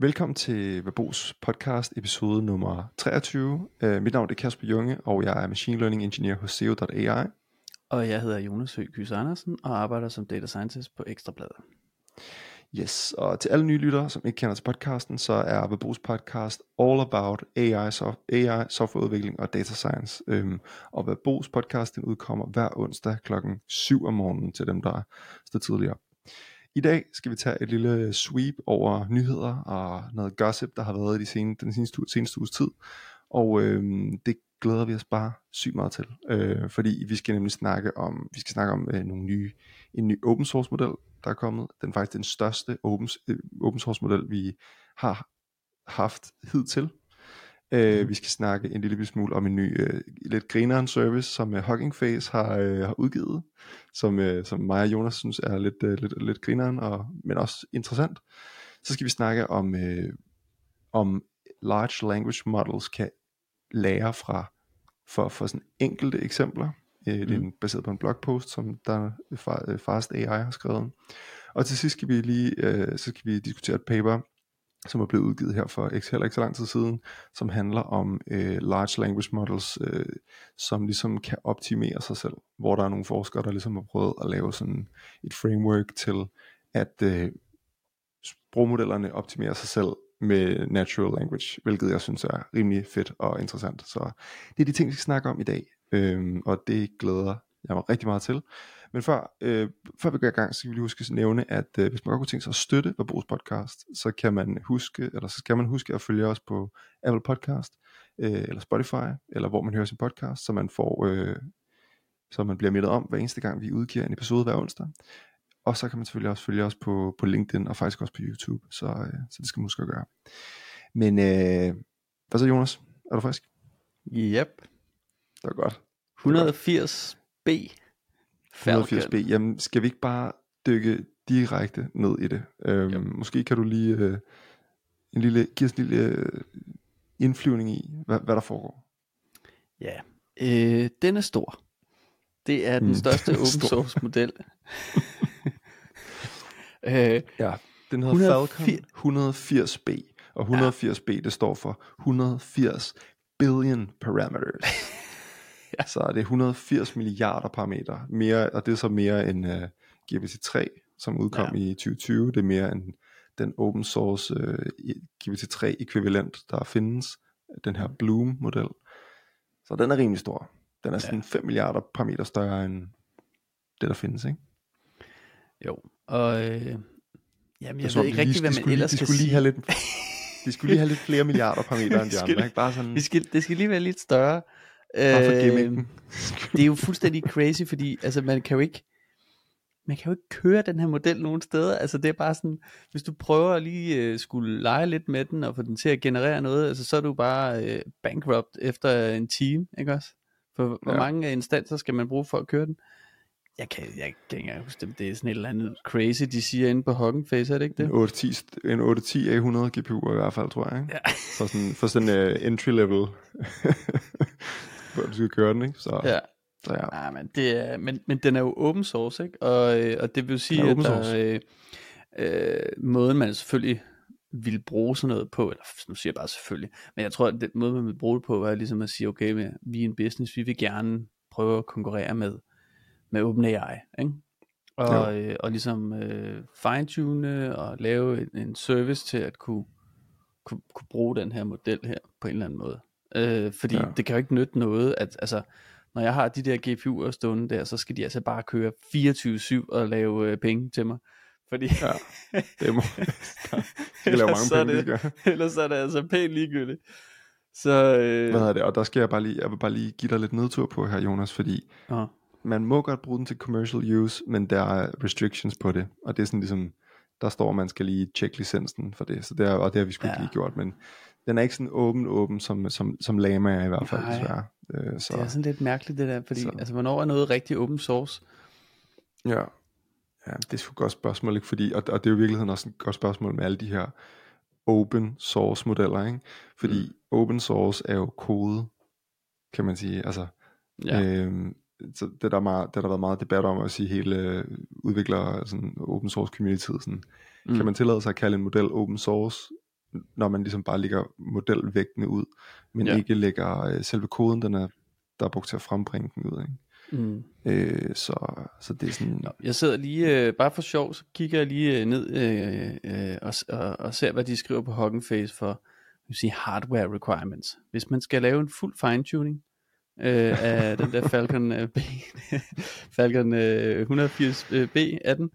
Velkommen til Verbos podcast episode nummer 23. Uh, mit navn er Kasper Junge, og jeg er Machine Learning Engineer hos SEO.ai. Og jeg hedder Jonas Høgh Kys Andersen og arbejder som Data Scientist på Ekstrabladet. Yes, og til alle nye lyttere, som ikke kender til podcasten, så er Verbos podcast all about AI, so AI softwareudvikling og data science. Øhm, og Verbos podcast den udkommer hver onsdag klokken 7 om morgenen til dem, der står tidligere. I dag skal vi tage et lille sweep over nyheder og noget gossip, der har været i de sene, den seneste, seneste uges tid. Og øh, det glæder vi os bare sygt meget til, øh, fordi vi skal nemlig snakke om, vi skal snakke om øh, nogle nye, en ny open source model, der er kommet. Den er faktisk den største open, øh, open source model, vi har haft hidtil. Øh, mm. Vi skal snakke en lille smule om en ny, øh, lidt grineren service, som uh, Hugging Face har, øh, har udgivet, som, øh, som mig og Jonas synes er lidt, øh, lidt, lidt grineren, og, men også interessant. Så skal vi snakke om, øh, om large language models kan lære fra for, for sådan enkelte eksempler. Øh, mm. Det er baseret på en blogpost, som der øh, Fast AI har skrevet. Og til sidst skal vi lige øh, så skal vi diskutere et paper, som er blevet udgivet her for ikke, heller ikke så lang tid siden, som handler om øh, large language models, øh, som ligesom kan optimere sig selv, hvor der er nogle forskere, der ligesom har prøvet at lave sådan et framework til, at øh, sprogmodellerne optimerer sig selv med natural language, hvilket jeg synes er rimelig fedt og interessant. Så det er de ting, vi skal snakke om i dag, øhm, og det glæder jeg mig rigtig meget til. Men før, øh, før vi går i gang, så vil vi lige huske at nævne, at øh, hvis man godt kunne tænke sig at støtte Verbos podcast, så kan man huske, eller så skal man huske at følge os på Apple Podcast, øh, eller Spotify, eller hvor man hører sin podcast, så man får, øh, så man bliver mindet om hver eneste gang, vi udgiver en episode hver onsdag. Og så kan man selvfølgelig også følge os på, på LinkedIn og faktisk også på YouTube. Så, øh, så det skal man huske at gøre. Men øh, hvad så Jonas? Er du frisk? Yep. Det er godt. 180B. 180B. Jamen skal vi ikke bare dykke direkte ned i det? Øhm, måske kan du lige øh, en lille, give os en lille øh, indflyvning i, hvad, hvad der foregår. Ja, øh, den er stor. Det er den mm, største open source model. øh, ja, den hedder 180... Falcon 180B, og 180B ja. det står for 180 billion parameters. ja. Så er det 180 milliarder parametre, mere, og det er så mere end uh, øh, GPT-3, som udkom ja. i 2020. Det er mere end den open source uh, øh, GPT-3 ekvivalent, der findes, den her Bloom-model. Så den er rimelig stor. Den er sådan ja. 5 milliarder parametre større end det, der findes, ikke? Jo, og øh, jamen, jeg, jeg ved ikke rigtig, hvad man skulle, ellers de skulle lige have lidt, De skulle lige have lidt flere milliarder parametre end de andre, ikke? Bare sådan... Det skal, det skal lige være lidt større. Bare for øh, det er jo fuldstændig crazy, fordi altså, man kan jo ikke man kan jo ikke køre den her model nogen steder. Altså det er bare sådan, hvis du prøver at lige uh, skulle lege lidt med den og få den til at generere noget, altså så er du bare uh, bankrupt efter en time, ikke også? For hvor ja. mange instanser skal man bruge for at køre den? Jeg kan, jeg kan ikke huske det, det er sådan et eller andet crazy, de siger inde på Hugging Face, er det ikke det? En 810 A100 GPU i hvert fald, tror jeg. Ikke? Ja. For sådan, for sådan uh, entry level, hvor du skal køre den, ikke? Så, ja. Så ja. ja men, det er, men, men den er jo open source, ikke? Og, øh, og det vil sige, at der, øh, øh, måden man selvfølgelig vil bruge sådan noget på, eller nu siger jeg bare selvfølgelig, men jeg tror, at den måde, man vil bruge det på, er ligesom at sige, okay, vi er en business, vi vil gerne prøve at konkurrere med, med OpenAI, ikke? Og, ja. øh, og ligesom øh, fine-tune og lave en, en service til at kunne, kunne, kunne bruge den her model her på en eller anden måde. Øh, fordi ja. det kan jo ikke nytte noget, at altså, når jeg har de der GPU'er stående der, så skal de altså bare køre 24-7 og lave øh, penge til mig. Fordi ja, det må skal lave mange penge, det, det ellers er det altså pænt ligegyldigt. Så, øh, Hvad er det? Og der skal jeg bare lige, jeg vil bare lige give dig lidt nedtur på her, Jonas, fordi uh. man må godt bruge den til commercial use, men der er restrictions på det, og det er sådan ligesom, der står, at man skal lige tjekke licensen for det, så det er, og det har vi sgu ja. ikke lige gjort, men den er ikke sådan åben åben, som, som, som Lama er i hvert fald, Nej. desværre. Øh, så. Det er sådan lidt mærkeligt det der, fordi så. altså, hvornår er noget rigtig open source? Ja, ja det er sgu et godt spørgsmål, ikke? Fordi, og, og det er jo i virkeligheden også et godt spørgsmål med alle de her open source modeller, ikke? Fordi mm. open source er jo kode, kan man sige, altså, ja. øhm, så det der, meget, det der har været meget debat om at sige hele øh, udvikler sådan open source community sådan, mm. kan man tillade sig at kalde en model open source når man ligesom bare lægger modelvægtene ud, men ja. ikke lægger øh, selve koden, den er, der er brugt til at frembringe den ud. Ikke? Mm. Øh, så, så det er sådan... Nå, jeg sidder lige, øh, bare for sjov, så kigger jeg lige øh, ned øh, øh, og, og, og ser, hvad de skriver på Hugging Face for vil sige, hardware requirements. Hvis man skal lave en fuld fine-tuning øh, af den der Falcon øh, B, Falcon øh, 180B af den,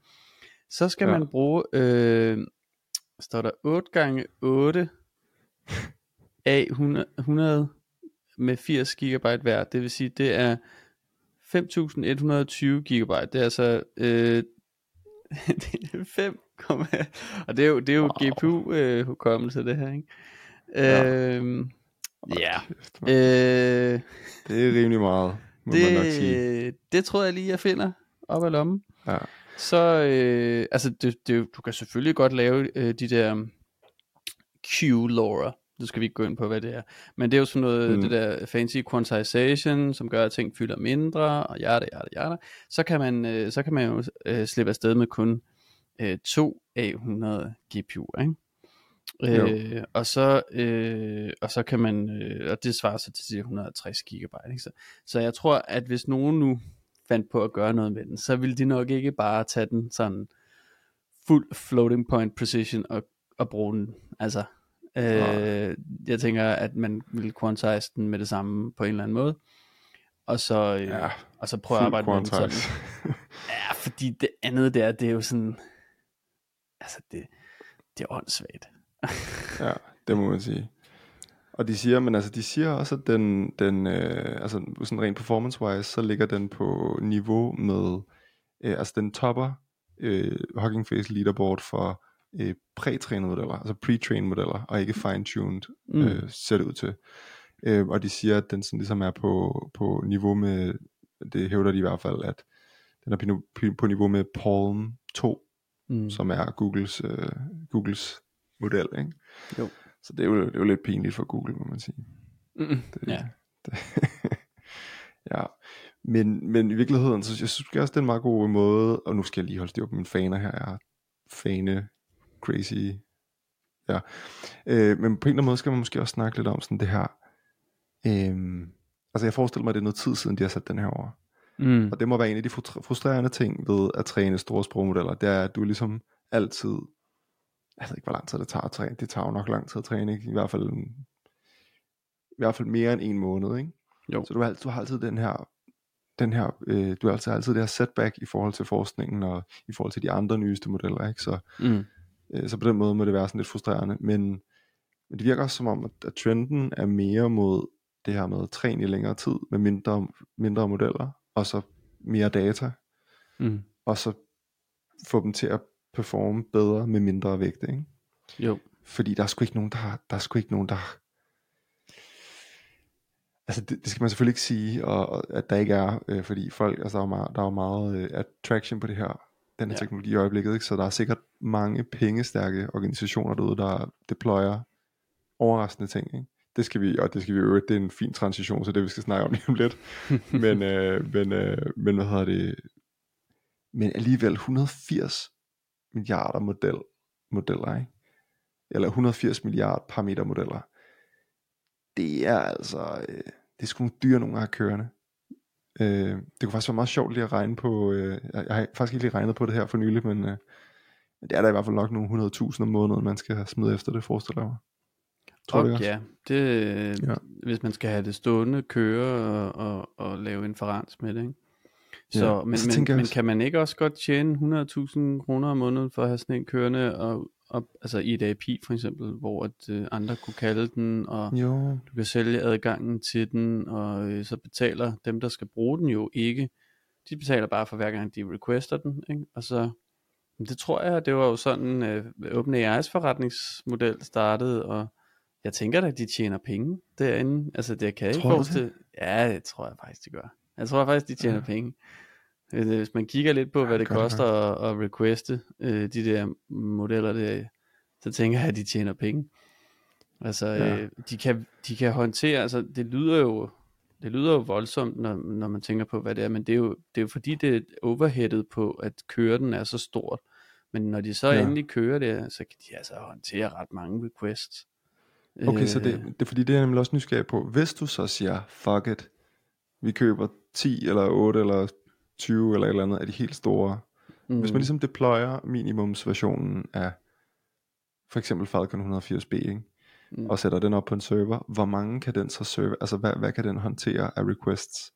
så skal ja. man bruge, øh, står der 8 gange 8 A 100, 100 med 80 GB hver. Det vil sige, det er 5120 GB. Det er altså øh, det er 5, og det er jo, det er jo wow. GPU øh, det her, ikke? Ja. Øh, ja. Øh, det er rimelig meget, må det, man nok sige. Det tror jeg lige, jeg finder op ad lommen. Ja. Så, øh, altså, det, det, du kan selvfølgelig godt lave øh, de der Q-LoRa, nu skal vi ikke gå ind på, hvad det er. Men det er jo sådan noget, mm. det der fancy quantization, som gør, at ting fylder mindre, og hjerte, hjerte, hjerte. Så kan man, øh, så kan man jo øh, slippe afsted med kun øh, to A100 GPU'er, ikke? Øh, og så øh, og så kan man øh, og det svarer så til 160 GB ikke? Så, så jeg tror at hvis nogen nu fandt på at gøre noget med den så ville de nok ikke bare tage den sådan fuld floating point precision og, og bruge den altså Øh, jeg tænker, at man vil quantize den med det samme på en eller anden måde. Og så, øh, ja, og så prøve at arbejde med den sådan. Ja, fordi det andet der, det er jo sådan, altså det, det er åndssvagt. ja, det må man sige. Og de siger, men altså de siger også, at den, den øh, altså sådan rent performance-wise, så ligger den på niveau med, øh, altså den topper øh, Hugging Face leaderboard for øh, prætrænede modeller, altså pre-trained modeller, og ikke fine-tuned, mm. øh, ser det ud til. Øh, og de siger, at den sådan ligesom er på, på niveau med, det hævder de i hvert fald, at den er på, på niveau med Palm 2, mm. som er Googles, øh, Googles model, ikke? Jo. Så det er, jo, det er jo lidt pinligt for Google, må man sige. Mm, det, ja. Det, ja. Men, men i virkeligheden, så jeg synes også, det er en meget god måde, og nu skal jeg lige holde styr på mine faner her, jeg er fane crazy. Ja. Øh, men på en eller anden måde skal man måske også snakke lidt om sådan det her. Øh, altså jeg forestiller mig, at det er noget tid siden, de har sat den her over. Mm. Og det må være en af de frustrerende ting ved at træne store sprogmodeller, det er, at du ligesom altid, jeg ved ikke, hvor lang tid det tager at træne, det tager jo nok lang tid at træne, ikke? i hvert fald i hvert fald mere end en måned, ikke? Jo. Så du har, du har altid den her, den her øh, du har altid, altid det her setback i forhold til forskningen og i forhold til de andre nyeste modeller, ikke? Så, mm. Øh, så på den måde må det være sådan lidt frustrerende. Men, men det virker også som om, at, at trenden er mere mod det her med at træne i længere tid med mindre, mindre modeller, og så mere data, mm. og så få dem til at performe bedre med mindre vægt, ikke? Jo. Fordi der er sgu ikke nogen, der har, der er sgu ikke nogen, der har, Altså det, det skal man selvfølgelig ikke sige, og, og at der ikke er, øh, fordi folk, altså der er jo meget, der er jo meget øh, attraction på det her den her ja. teknologi i øjeblikket, ikke? så der er sikkert mange pengestærke organisationer derude, der deployer overraskende ting. Ikke? Det skal vi, og det skal vi øve, det er en fin transition, så det vi skal snakke om lige om lidt. men, øh, men, øh, men hvad hedder det, men alligevel 180 milliarder model, modeller, ikke? eller 180 milliarder parameter modeller. Det er altså, øh, det er sgu nogle dyre nogle af kørende. Øh, det kunne faktisk være meget sjovt lige at regne på, øh, jeg har faktisk ikke lige regnet på det her for nylig, men, øh, det er der i hvert fald nok nogle 100.000 om måneden, man skal smide efter det, forestiller jeg mig. Tror okay, det ja. Det, ja. Hvis man skal have det stående, køre og, og, og lave inferens med det, ikke? Så, ja, men, så men, men kan man ikke også godt tjene 100.000 kroner om måneden for at have sådan en kørende og, op, altså i et API for eksempel, hvor at øh, andre kunne kalde den, og jo. du kan sælge adgangen til den, og øh, så betaler dem, der skal bruge den jo ikke. De betaler bare for hver gang de requester den, ikke? og så det tror jeg, det var jo sådan øh, OpenAI's forretningsmodel startede, og jeg tænker da, at de tjener penge derinde. Altså det kan jeg ikke forestille. Ja, det tror jeg faktisk, de gør. Jeg tror faktisk, de tjener ja. penge. Øh, hvis man kigger lidt på, ja, hvad det koster at, at requeste øh, de der modeller, der, så tænker jeg, at de tjener penge. Altså, ja. øh, de, kan, de kan håndtere, altså det lyder jo, det lyder jo voldsomt, når, når man tænker på, hvad det er, men det er jo, det er jo fordi, det er overheadet på, at køre den er så stort. Men når de så ja. endelig kører det, så kan de altså håndtere ret mange requests. Okay, så det, det er fordi, det er nemlig også nysgerrig på. Hvis du så siger, fuck it, vi køber 10 eller 8 eller 20 eller et eller andet af de helt store. Mm. Hvis man ligesom deployer minimumsversionen af for eksempel Falcon 180B, ikke? Mm. og sætter den op på en server, hvor mange kan den så serve, altså hvad, hvad kan den håndtere af requests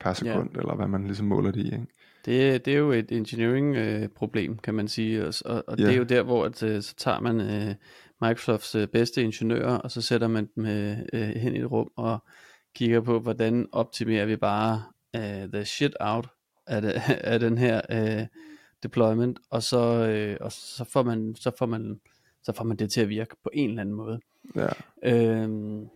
per sekund, yeah. eller hvad man ligesom måler det i, ikke? Det, det er jo et engineering øh, problem, kan man sige, og, og, og yeah. det er jo der, hvor at, øh, så tager man øh, Microsofts øh, bedste ingeniører, og så sætter man dem øh, øh, hen i et rum, og kigger på, hvordan optimerer vi bare øh, the shit out af, det, af den her øh, deployment, og så, øh, og så får man, så får man så får man det til at virke på en eller anden måde. Ja. Øhm,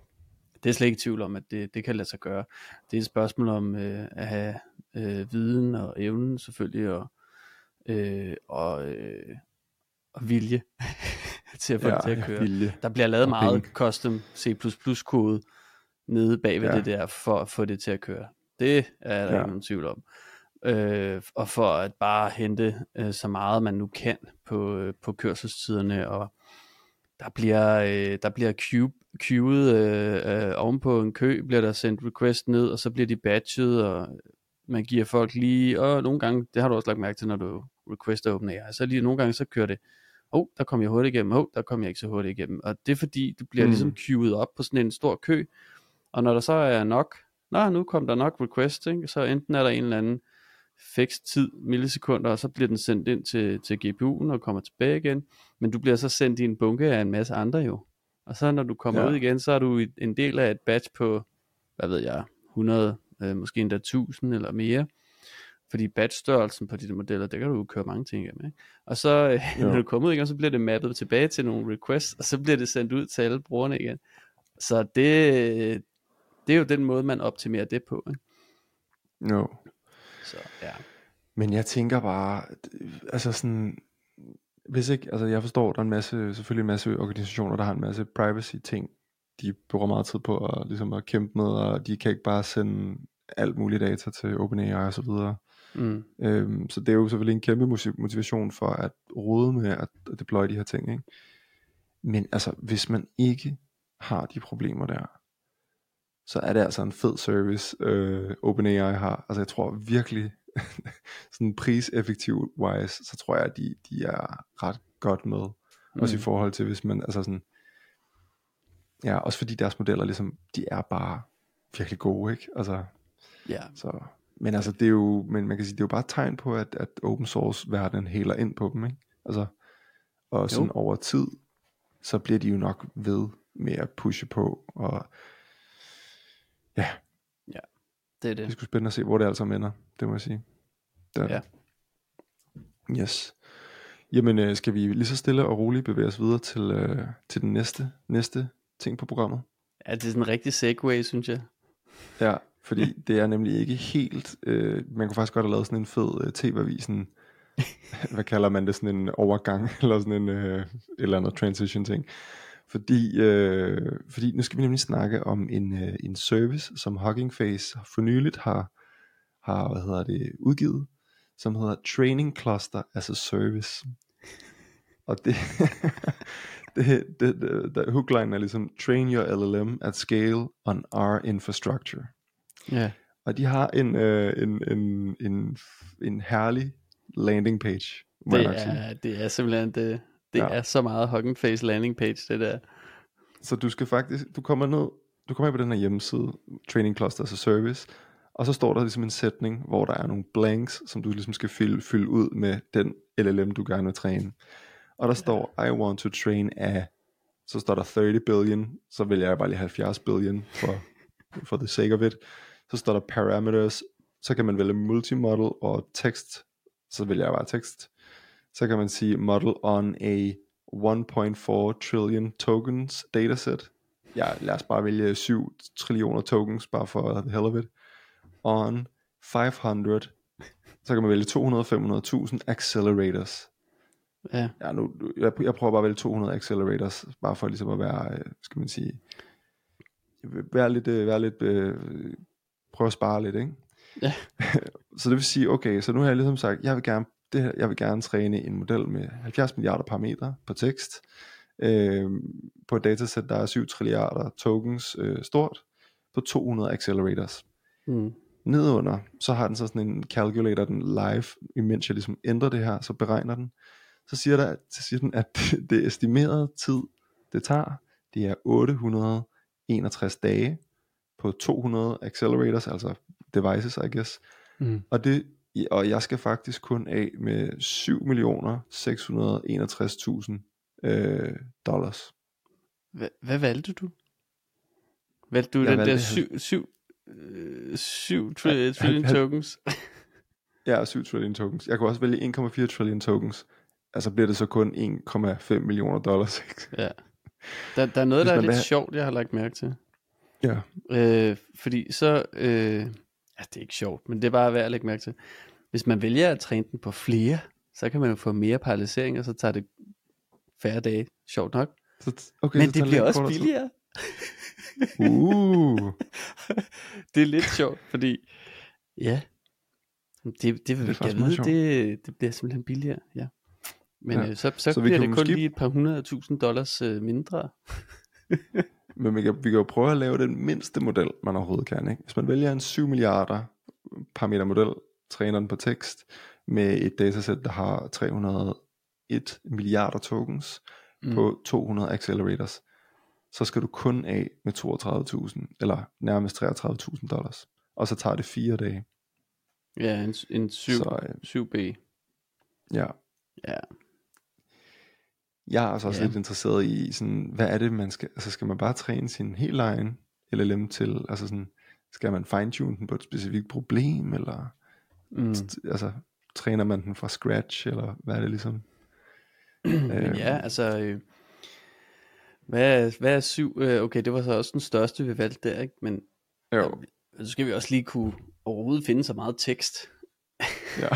det er slet ikke tvivl om, at det, det kan lade sig gøre. Det er et spørgsmål om øh, at have øh, viden og evnen selvfølgelig, og, øh, og, øh, og vilje til at få ja, det til at køre. Vilje. Der bliver lavet meget custom C++ kode nede bag ved ja. det der, for at få det til at køre. Det er der ja. ikke nogen tvivl om. Øh, og for at bare hente øh, så meget man nu kan på, øh, på kørselstiderne og der bliver, øh, der bliver queue, queued øh, øh, ovenpå en kø, bliver der sendt request ned, og så bliver de batchet, og man giver folk lige, og nogle gange, det har du også lagt mærke til, når du requester OpenAI, så lige nogle gange, så kører det, åh, oh, der kom jeg hurtigt igennem, åh, oh, der kom jeg ikke så hurtigt igennem, og det er fordi, du bliver mm. ligesom queued op på sådan en stor kø, og når der så er nok, nå, nu kom der nok request, ikke? så enten er der en eller anden fix tid, millisekunder, og så bliver den sendt ind til, til GPU'en og kommer tilbage igen. Men du bliver så sendt i en bunke af en masse andre jo. Og så når du kommer ja. ud igen, så er du en del af et batch på, hvad ved jeg, 100, øh, måske endda 1000 eller mere. Fordi batchstørrelsen på de modeller, der kan du køre mange ting igennem. Ikke? Og så øh, når du kommer ud igen, så bliver det mappet tilbage til nogle requests, og så bliver det sendt ud til alle brugerne igen. Så det, det er jo den måde, man optimerer det på. Ikke? Jo. Så, ja. Men jeg tænker bare, altså sådan, hvis ikke, altså jeg forstår, der er en masse, selvfølgelig en masse organisationer, der har en masse privacy ting, de bruger meget tid på at, ligesom at kæmpe med, og de kan ikke bare sende alt muligt data til OpenAI og så videre. Mm. Øhm, så det er jo selvfølgelig en kæmpe motivation for at rode med at, at deploye de her ting. Ikke? Men altså, hvis man ikke har de problemer der, så er det altså en fed service, øh, OpenAI har. Altså jeg tror virkelig, sådan priseffektiv wise, så tror jeg, at de, de er ret godt med. Mm. Også i forhold til, hvis man, altså sådan, ja, også fordi deres modeller ligesom, de er bare virkelig gode, ikke? Altså, ja. Så, men altså, det er jo, men man kan sige, det er jo bare et tegn på, at, at open source verden heler ind på dem, ikke? Altså, og sådan jo. over tid, så bliver de jo nok ved med at pushe på, og Ja. Ja, det er det. Det skulle spændende at se, hvor det altså ender, det må jeg sige. Der. Ja. Yes. Jamen, øh, skal vi lige så stille og roligt bevæge os videre til, øh, til den næste, næste ting på programmet? Ja, det er sådan en rigtig segway, synes jeg. Ja, fordi det er nemlig ikke helt, øh, man kunne faktisk godt have lavet sådan en fed øh, tv-avisen, hvad kalder man det, sådan en overgang, eller sådan en, øh, eller andet transition ting. Fordi, øh, fordi nu skal vi nemlig snakke om en, øh, en service, som Hugging Face for nyligt har, har hvad hedder det, udgivet, som hedder Training Cluster as a Service. Og det, det, det, det, det hookline er ligesom Train your LLM at scale on our infrastructure. Ja. Og de har en, øh, en, en, en, en herlig landing page. Det er, det er simpelthen det, det ja. er så meget Hugging Face landing page, det der. Så du skal faktisk, du kommer ned, du kommer ind på den her hjemmeside, Training Cluster as a Service, og så står der ligesom en sætning, hvor der er nogle blanks, som du ligesom skal fylde, fylde ud med den LLM, du gerne vil træne. Og der står, I want to train a, så står der 30 billion, så vil jeg bare lige 70 billion for, for the sake of it. Så står der parameters, så kan man vælge multimodel og tekst, så vil jeg bare tekst så kan man sige model on a 1.4 trillion tokens dataset. Ja, lad os bare vælge 7 trillioner tokens, bare for the hell of it. On 500, så kan man vælge 200-500.000 accelerators. Ja. ja nu, jeg, jeg prøver bare at vælge 200 accelerators, bare for ligesom at være, øh, skal man sige, være lidt, øh, være lidt øh, prøve at spare lidt, ikke? Ja. så det vil sige, okay, så nu har jeg ligesom sagt, jeg vil gerne det her, jeg vil gerne træne en model med 70 milliarder parametre på tekst, øh, på et datasæt, der er 7 trilliarder tokens øh, stort, på 200 accelerators. Mm. Nedunder, så har den så sådan en calculator, den live, imens jeg ligesom ændrer det her, så beregner den. Så siger, der, så siger den, at det estimerede tid, det tager, det er 861 dage på 200 accelerators, altså devices, I guess. Mm. Og, det, og jeg skal faktisk kun af med 7 millioner 661.000 øh, dollars. Hvad, hvad valgte du? Valgte du jeg den valgte der 7, 7, 7 trillion tokens? ja, 7 trillion tokens. Jeg kunne også vælge 1,4 trillion tokens. Altså bliver det så kun 1,5 millioner dollars. ja. Der, der er noget, Hvis der er lidt vil... sjovt, jeg har lagt mærke til. Ja. Øh, fordi så, øh, ja, det er ikke sjovt, men det er bare værd at lægge mærke til. Hvis man vælger at træne den på flere, så kan man jo få mere paralysering, og så tager det færre dage. Sjovt nok. Så, okay, men så det bliver også billigere. uh. det er lidt sjovt, fordi, ja, det, det vil det vi vide, det, det bliver simpelthen billigere, ja. Men ja. øh, så, så, så bliver det kun måske... lige et par hundrede tusind dollars øh, mindre. Men vi kan, vi kan jo prøve at lave den mindste model, man overhovedet kan. Ikke? Hvis man vælger en 7 milliarder parameter model, træner den på tekst, med et datasæt, der har 301 milliarder tokens mm. på 200 accelerators, så skal du kun af med 32.000, eller nærmest 33.000 dollars. Og så tager det fire dage. Ja, en, en 7, så, øh, 7B. Ja. Ja. Jeg er altså også ja. lidt interesseret i, sådan, hvad er det, man skal, altså skal man bare træne sin helt egen LLM til, altså sådan, skal man fine-tune den på et specifikt problem, eller mm. altså, træner man den fra scratch, eller hvad er det ligesom? øh, ja, altså, øh, hvad, er, hvad er syv, øh, okay, det var så også den største, vi valgte der, ikke? Men jo. Øh, så skal vi også lige kunne overhovedet finde så meget tekst. Ja.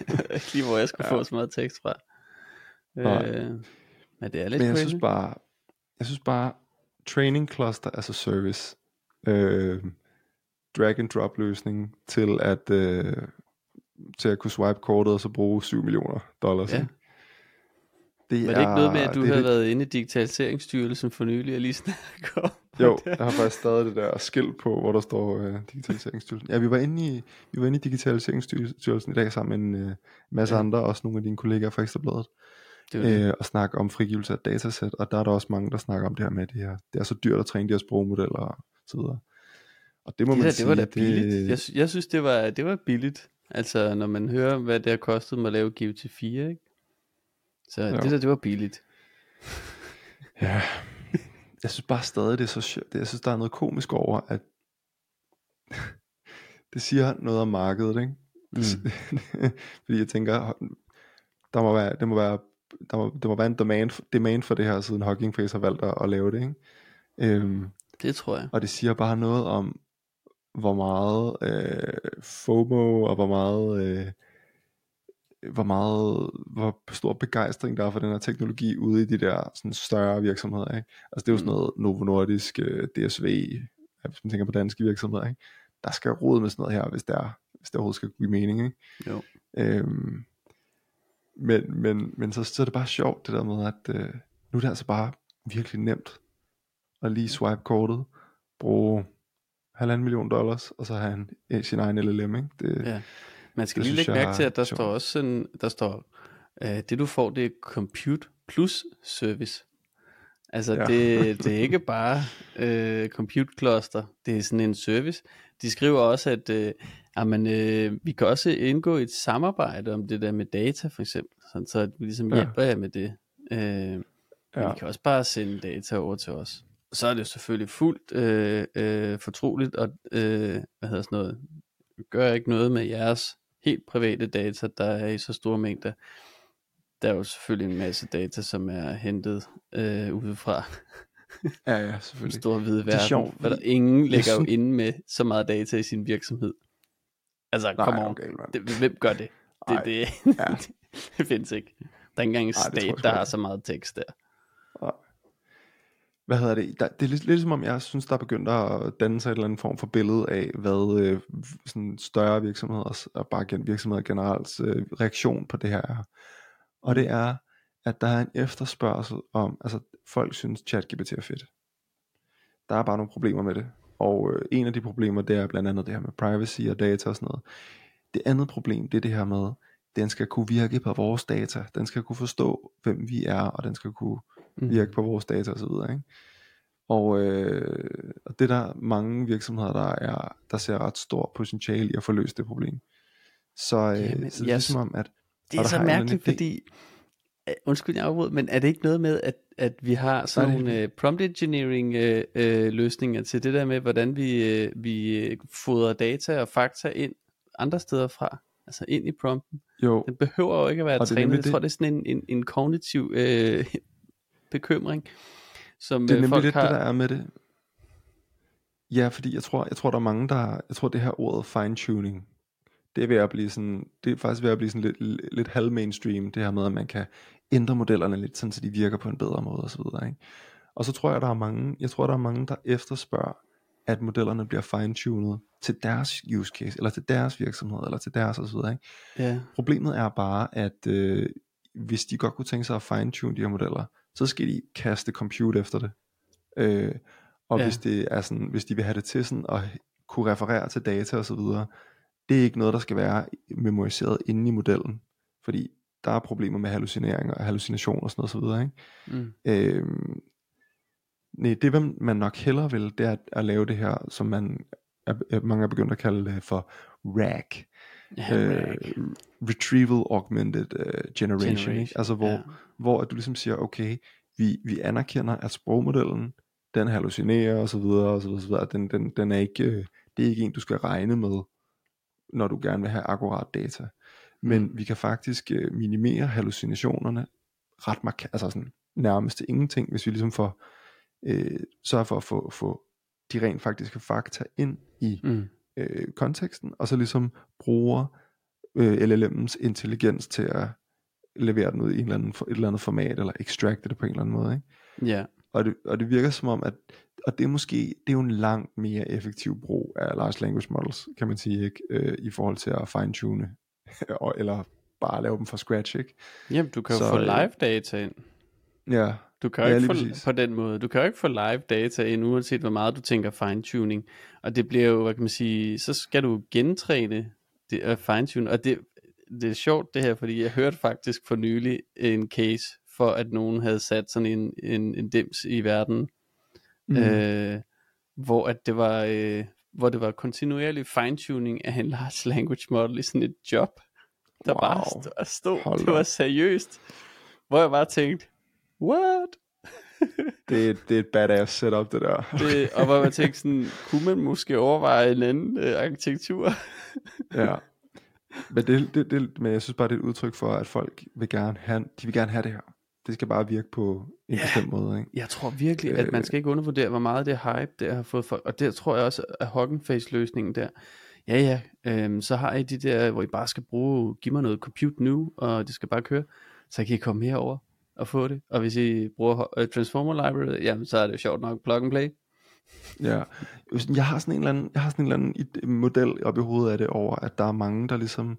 lige hvor jeg skulle ja. få så meget tekst fra. Øh, men det er lidt Men jeg crazy. synes bare, jeg synes bare, training cluster as a service, øh, drag and drop løsning til at, øh, til at kunne swipe kortet og så bruge 7 millioner dollars. Ja. Det var det er, ikke noget med, at du havde det... været inde i Digitaliseringsstyrelsen for nylig og lige snakket om Jo, jeg har faktisk stadig det der skilt på, hvor der står uh, Digitaliseringsstyrelsen. Ja, vi var inde i, vi var inde i Digitaliseringsstyrelsen i dag sammen med en uh, masse ja. andre, også nogle af dine kollegaer fra Ekstrabladet øh, og snakke om frigivelse af datasæt, og der er der også mange, der snakker om det her med, at det, her, det er så dyrt at træne de her sprogmodeller og så videre. Og det må det man der, sige, det var da billigt. Det... Jeg, jeg synes, det var, det var billigt. Altså, når man hører, hvad det har kostet mig at lave GPT-4, ikke? Så jo. det der, det var billigt. ja, jeg synes bare stadig, det er så sjovt. Jeg synes, der er noget komisk over, at det siger noget om markedet, ikke? Mm. Fordi jeg tænker, der må være, det må være der må, der må være en demand, demand for det her, siden Hugging Face har valgt at, at lave det, ikke? Øhm, det tror jeg. Og det siger bare noget om, hvor meget øh, FOMO, og hvor meget, øh, hvor meget, hvor stor begejstring der er for den her teknologi ude i de der sådan større virksomheder, ikke? Altså det er jo sådan mm. noget Novo Nordisk, øh, DSV, hvis man tænker på danske virksomheder, ikke? Der skal rode med sådan noget her, hvis det er, hvis det overhovedet skal give mening, ikke? Jo. Øhm, men, men, men så, så er det bare sjovt det der med, at øh, nu er det altså bare virkelig nemt at lige swipe kortet, bruge halvanden million dollars, og så have en, en, sin egen LLM. Ikke? Det, ja. Man skal lige lægge mærke til, at der sjovt. står også en, der står, øh, det du får, det er Compute Plus Service. Altså ja. det, det er ikke bare øh, compute cluster, det er sådan en service. De skriver også, at øh, jamen, øh, vi kan også indgå et samarbejde om det der med data for eksempel, sådan, så vi ligesom hjælper ja. jer med det. Øh, ja. Vi kan også bare sende data over til os. Så er det selvfølgelig fuldt øh, øh, fortroligt, og øh, hvad hedder sådan noget, gør ikke noget med jeres helt private data, der er i så store mængder. Der er jo selvfølgelig en masse data, som er hentet øh, udefra. Ja, ja, selvfølgelig. En stor hvide verden, det er sjovt, for der ingen lægger synes... jo inde med så meget data i sin virksomhed. Altså, come on. Okay, det, hvem gør det? Det, Ej, det, ja. det findes ikke. Der er ikke engang en stat, der har så meget tekst der. hvad hedder det, der, det er lidt, lidt som om jeg synes, der er begyndt at danne sig et eller andet form for billede af, hvad øh, sådan større virksomheder, og bare virksomheder generelt, øh, reaktion på det her er. Og det er, at der er en efterspørgsel om, altså folk synes ChatGPT er fedt. Der er bare nogle problemer med det. Og øh, en af de problemer, det er blandt andet det her med privacy og data og sådan noget. Det andet problem, det er det her med, den skal kunne virke på vores data. Den skal kunne forstå, hvem vi er, og den skal kunne mm. virke på vores data osv. Ikke? Og, øh, og det er der mange virksomheder, der, er, der ser ret stor potentiale i at få løst det problem. Så, øh, Jamen, så det er som om, at... Det er så mærkeligt, fordi... Øh, undskyld, jeg afbryder, men er det ikke noget med, at, at vi har sådan nogle uh, prompt engineering uh, uh, løsninger til det der med, hvordan vi, uh, vi fodrer data og fakta ind andre steder fra? Altså ind i prompten. Jo. Den behøver jo ikke at være trænet. Jeg tror, det er sådan en, en, en kognitiv uh, bekymring. Som det er nemlig lidt har... det, der er med det. Ja, fordi jeg tror, jeg tror, der er mange, der... Jeg tror, det her ordet fine-tuning, det er ved at blive sådan, det er faktisk ved at blive sådan lidt, lidt halv mainstream, det her med, at man kan ændre modellerne lidt, sådan, så de virker på en bedre måde og så videre, ikke? Og så tror jeg, der er mange, jeg tror, der er mange, der efterspørger, at modellerne bliver fine-tunet til deres use case, eller til deres virksomhed, eller til deres og så videre, ikke? Ja. Problemet er bare, at øh, hvis de godt kunne tænke sig at fine-tune de her modeller, så skal de kaste compute efter det. Øh, og ja. hvis det er sådan, hvis de vil have det til sådan at kunne referere til data og så videre, det er ikke noget, der skal være memoriseret inde i modellen, fordi der er problemer med hallucinering og hallucination og sådan noget og så videre, ikke? Mm. Øh, nej, det man nok hellere vil, det er at, at lave det her, som man er, mange er begyndt at kalde det for RAG. Ja, øh, retrieval Augmented uh, Generation, generation. Ikke? altså hvor, ja. hvor at du ligesom siger, okay, vi, vi anerkender, at sprogmodellen, den hallucinerer og så videre, og så videre, og så videre. Den, den, den er ikke, øh, det er ikke en, du skal regne med, når du gerne vil have akkurat data. Men mm. vi kan faktisk uh, minimere hallucinationerne ret markant, altså sådan nærmest til ingenting, hvis vi ligesom får, øh, sørger for at få, få de rent faktiske fakta ind i mm. øh, konteksten, og så ligesom bruger øh, LLM'ens intelligens til at levere den ud i en eller anden, et eller andet format, eller extracte det på en eller anden måde. Ikke? Ja. Og, det, og det virker som om, at og det er måske, det er jo en langt mere effektiv brug af large language models, kan man sige, ikke? Øh, i forhold til at fine-tune, eller bare lave dem fra scratch, ikke? Jamen, du kan jo Så, få øh, live data ind. Ja, du kan jo ja, ikke få, præcis. på den måde, du kan jo ikke få live data ind, uanset hvor meget du tænker fine-tuning. Og det bliver jo, hvad kan man sige, så skal du gentræne det er fine-tune. Og det, det er sjovt det her, fordi jeg hørte faktisk for nylig en case for, at nogen havde sat sådan en, en, en dims i verden, mm. øh, hvor at det var, øh, hvor det var kontinuerlig fine-tuning af en large language model i sådan et job, der wow. bare stod, stod det var seriøst, hvor jeg bare tænkte, what? det, er, det er et badass setup, det der. det, og hvor man tænkte sådan, kunne man måske overveje en anden øh, arkitektur? ja. Men, det, det, det, men jeg synes bare, det er et udtryk for, at folk vil gerne have, de vil gerne have det her. Det skal bare virke på en ja, bestemt måde. Ikke? Jeg tror virkelig, at man øh. skal ikke undervurdere, hvor meget det hype, det har fået folk. Og det tror jeg også, at Hugging Face løsningen der. Ja, ja, øhm, så har I de der, hvor I bare skal bruge, giv mig noget compute nu, og det skal bare køre. Så kan I komme herover og få det. Og hvis I bruger uh, Transformer Library, jamen så er det jo sjovt nok plug and play. Ja, jeg har sådan en eller anden, jeg har sådan en eller anden model op i hovedet af det over, at der er mange, der ligesom, øh,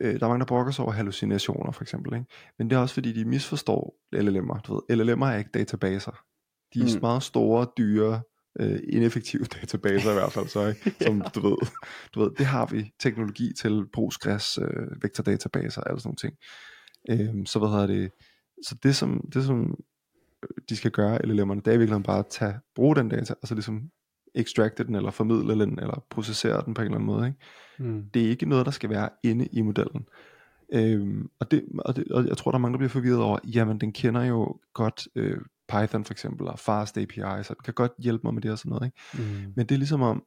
der er mange, der brokker sig over hallucinationer for eksempel, ikke? men det er også fordi, de misforstår LLM'er. Du ved, LLM'er er ikke databaser. De er mm. meget store, dyre, øh, ineffektive databaser i hvert fald, så, ikke? som ja. du, ved, du ved, det har vi teknologi til, Postgres, øh, vektordatabaser, alle sådan nogle ting. Øh, så hvad hedder det, så det som, det som de skal gøre, LLM'erne, det er virkelig bare at tage, bruge den data, og så ligesom extracte den, eller formidle den, eller processere den på en eller anden måde. Ikke? Mm. Det er ikke noget, der skal være inde i modellen. Øhm, og, det, og, det, og jeg tror, der er mange, der bliver forvirret over, jamen den kender jo godt øh, Python for eksempel, og Fast API, så den kan godt hjælpe mig med det og sådan noget. Ikke? Mm. Men det er ligesom om,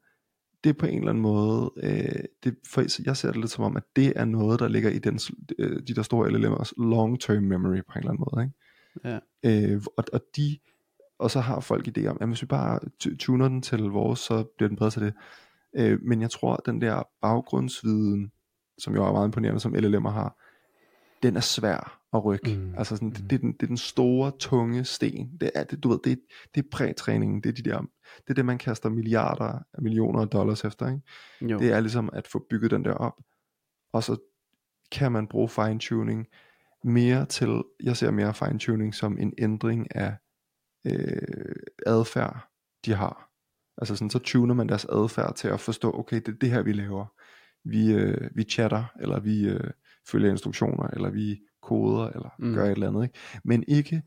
det på en eller anden måde, øh, det, for jeg ser det lidt som om, at det er noget, der ligger i den, øh, de der store LLM'ers long-term memory på en eller anden måde. Ikke? Ja. Øh, og, og de og så har folk idé om, at hvis vi bare tuner den til vores, så bliver den bedre til det. Øh, men jeg tror, at den der baggrundsviden, som jo er meget imponerende, som LLM'er har, den er svær at rykke. Mm. Altså sådan, det, det, er den, det er den store, tunge sten. Det er, det, du ved, det, det er prætræningen. Det er, de der, det er det, man kaster milliarder, millioner af dollars efter. Ikke? Jo. Det er ligesom at få bygget den der op. Og så kan man bruge fine-tuning mere til, jeg ser mere fine-tuning som en ændring af øh, adfærd, de har. Altså sådan, så tuner man deres adfærd til at forstå, okay, det er det her, vi laver. Vi, øh, vi chatter, eller vi øh, følger instruktioner, eller vi koder, eller mm. gør et eller andet. Ikke? Men ikke,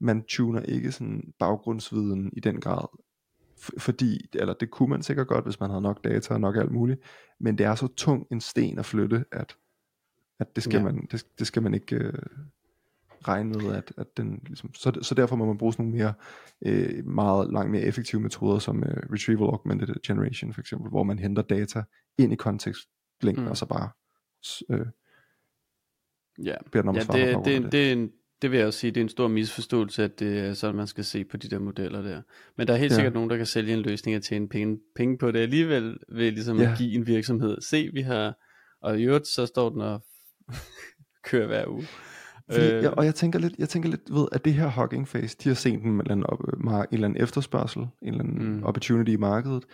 man tuner ikke sådan baggrundsviden i den grad, fordi, eller det kunne man sikkert godt, hvis man havde nok data og nok alt muligt, men det er så tung en sten at flytte, at, at det, skal ja. man, det, det skal man ikke regne med, at, at den ligesom, så, så derfor må man bruge sådan nogle mere, øh, meget langt mere effektive metoder, som øh, Retrieval Augmented Generation for eksempel, hvor man henter data ind i kontekstlængden, mm. og så bare øh, ja. beder den om ja, at svare det, det, det. det er en det vil jeg også sige, det er en stor misforståelse, at det er sådan, man skal se på de der modeller der. Men der er helt ja. sikkert nogen, der kan sælge en løsning og tjene penge, penge på det alligevel, ved ligesom ja. at give en virksomhed, se vi har, og i øvrigt så står den og kører hver uge. Fordi, øh, ja, og jeg tænker lidt, jeg tænker lidt ved, at det her Hugging Face, de har set en, eller anden, op, en eller anden efterspørgsel, en eller anden mm. opportunity i markedet.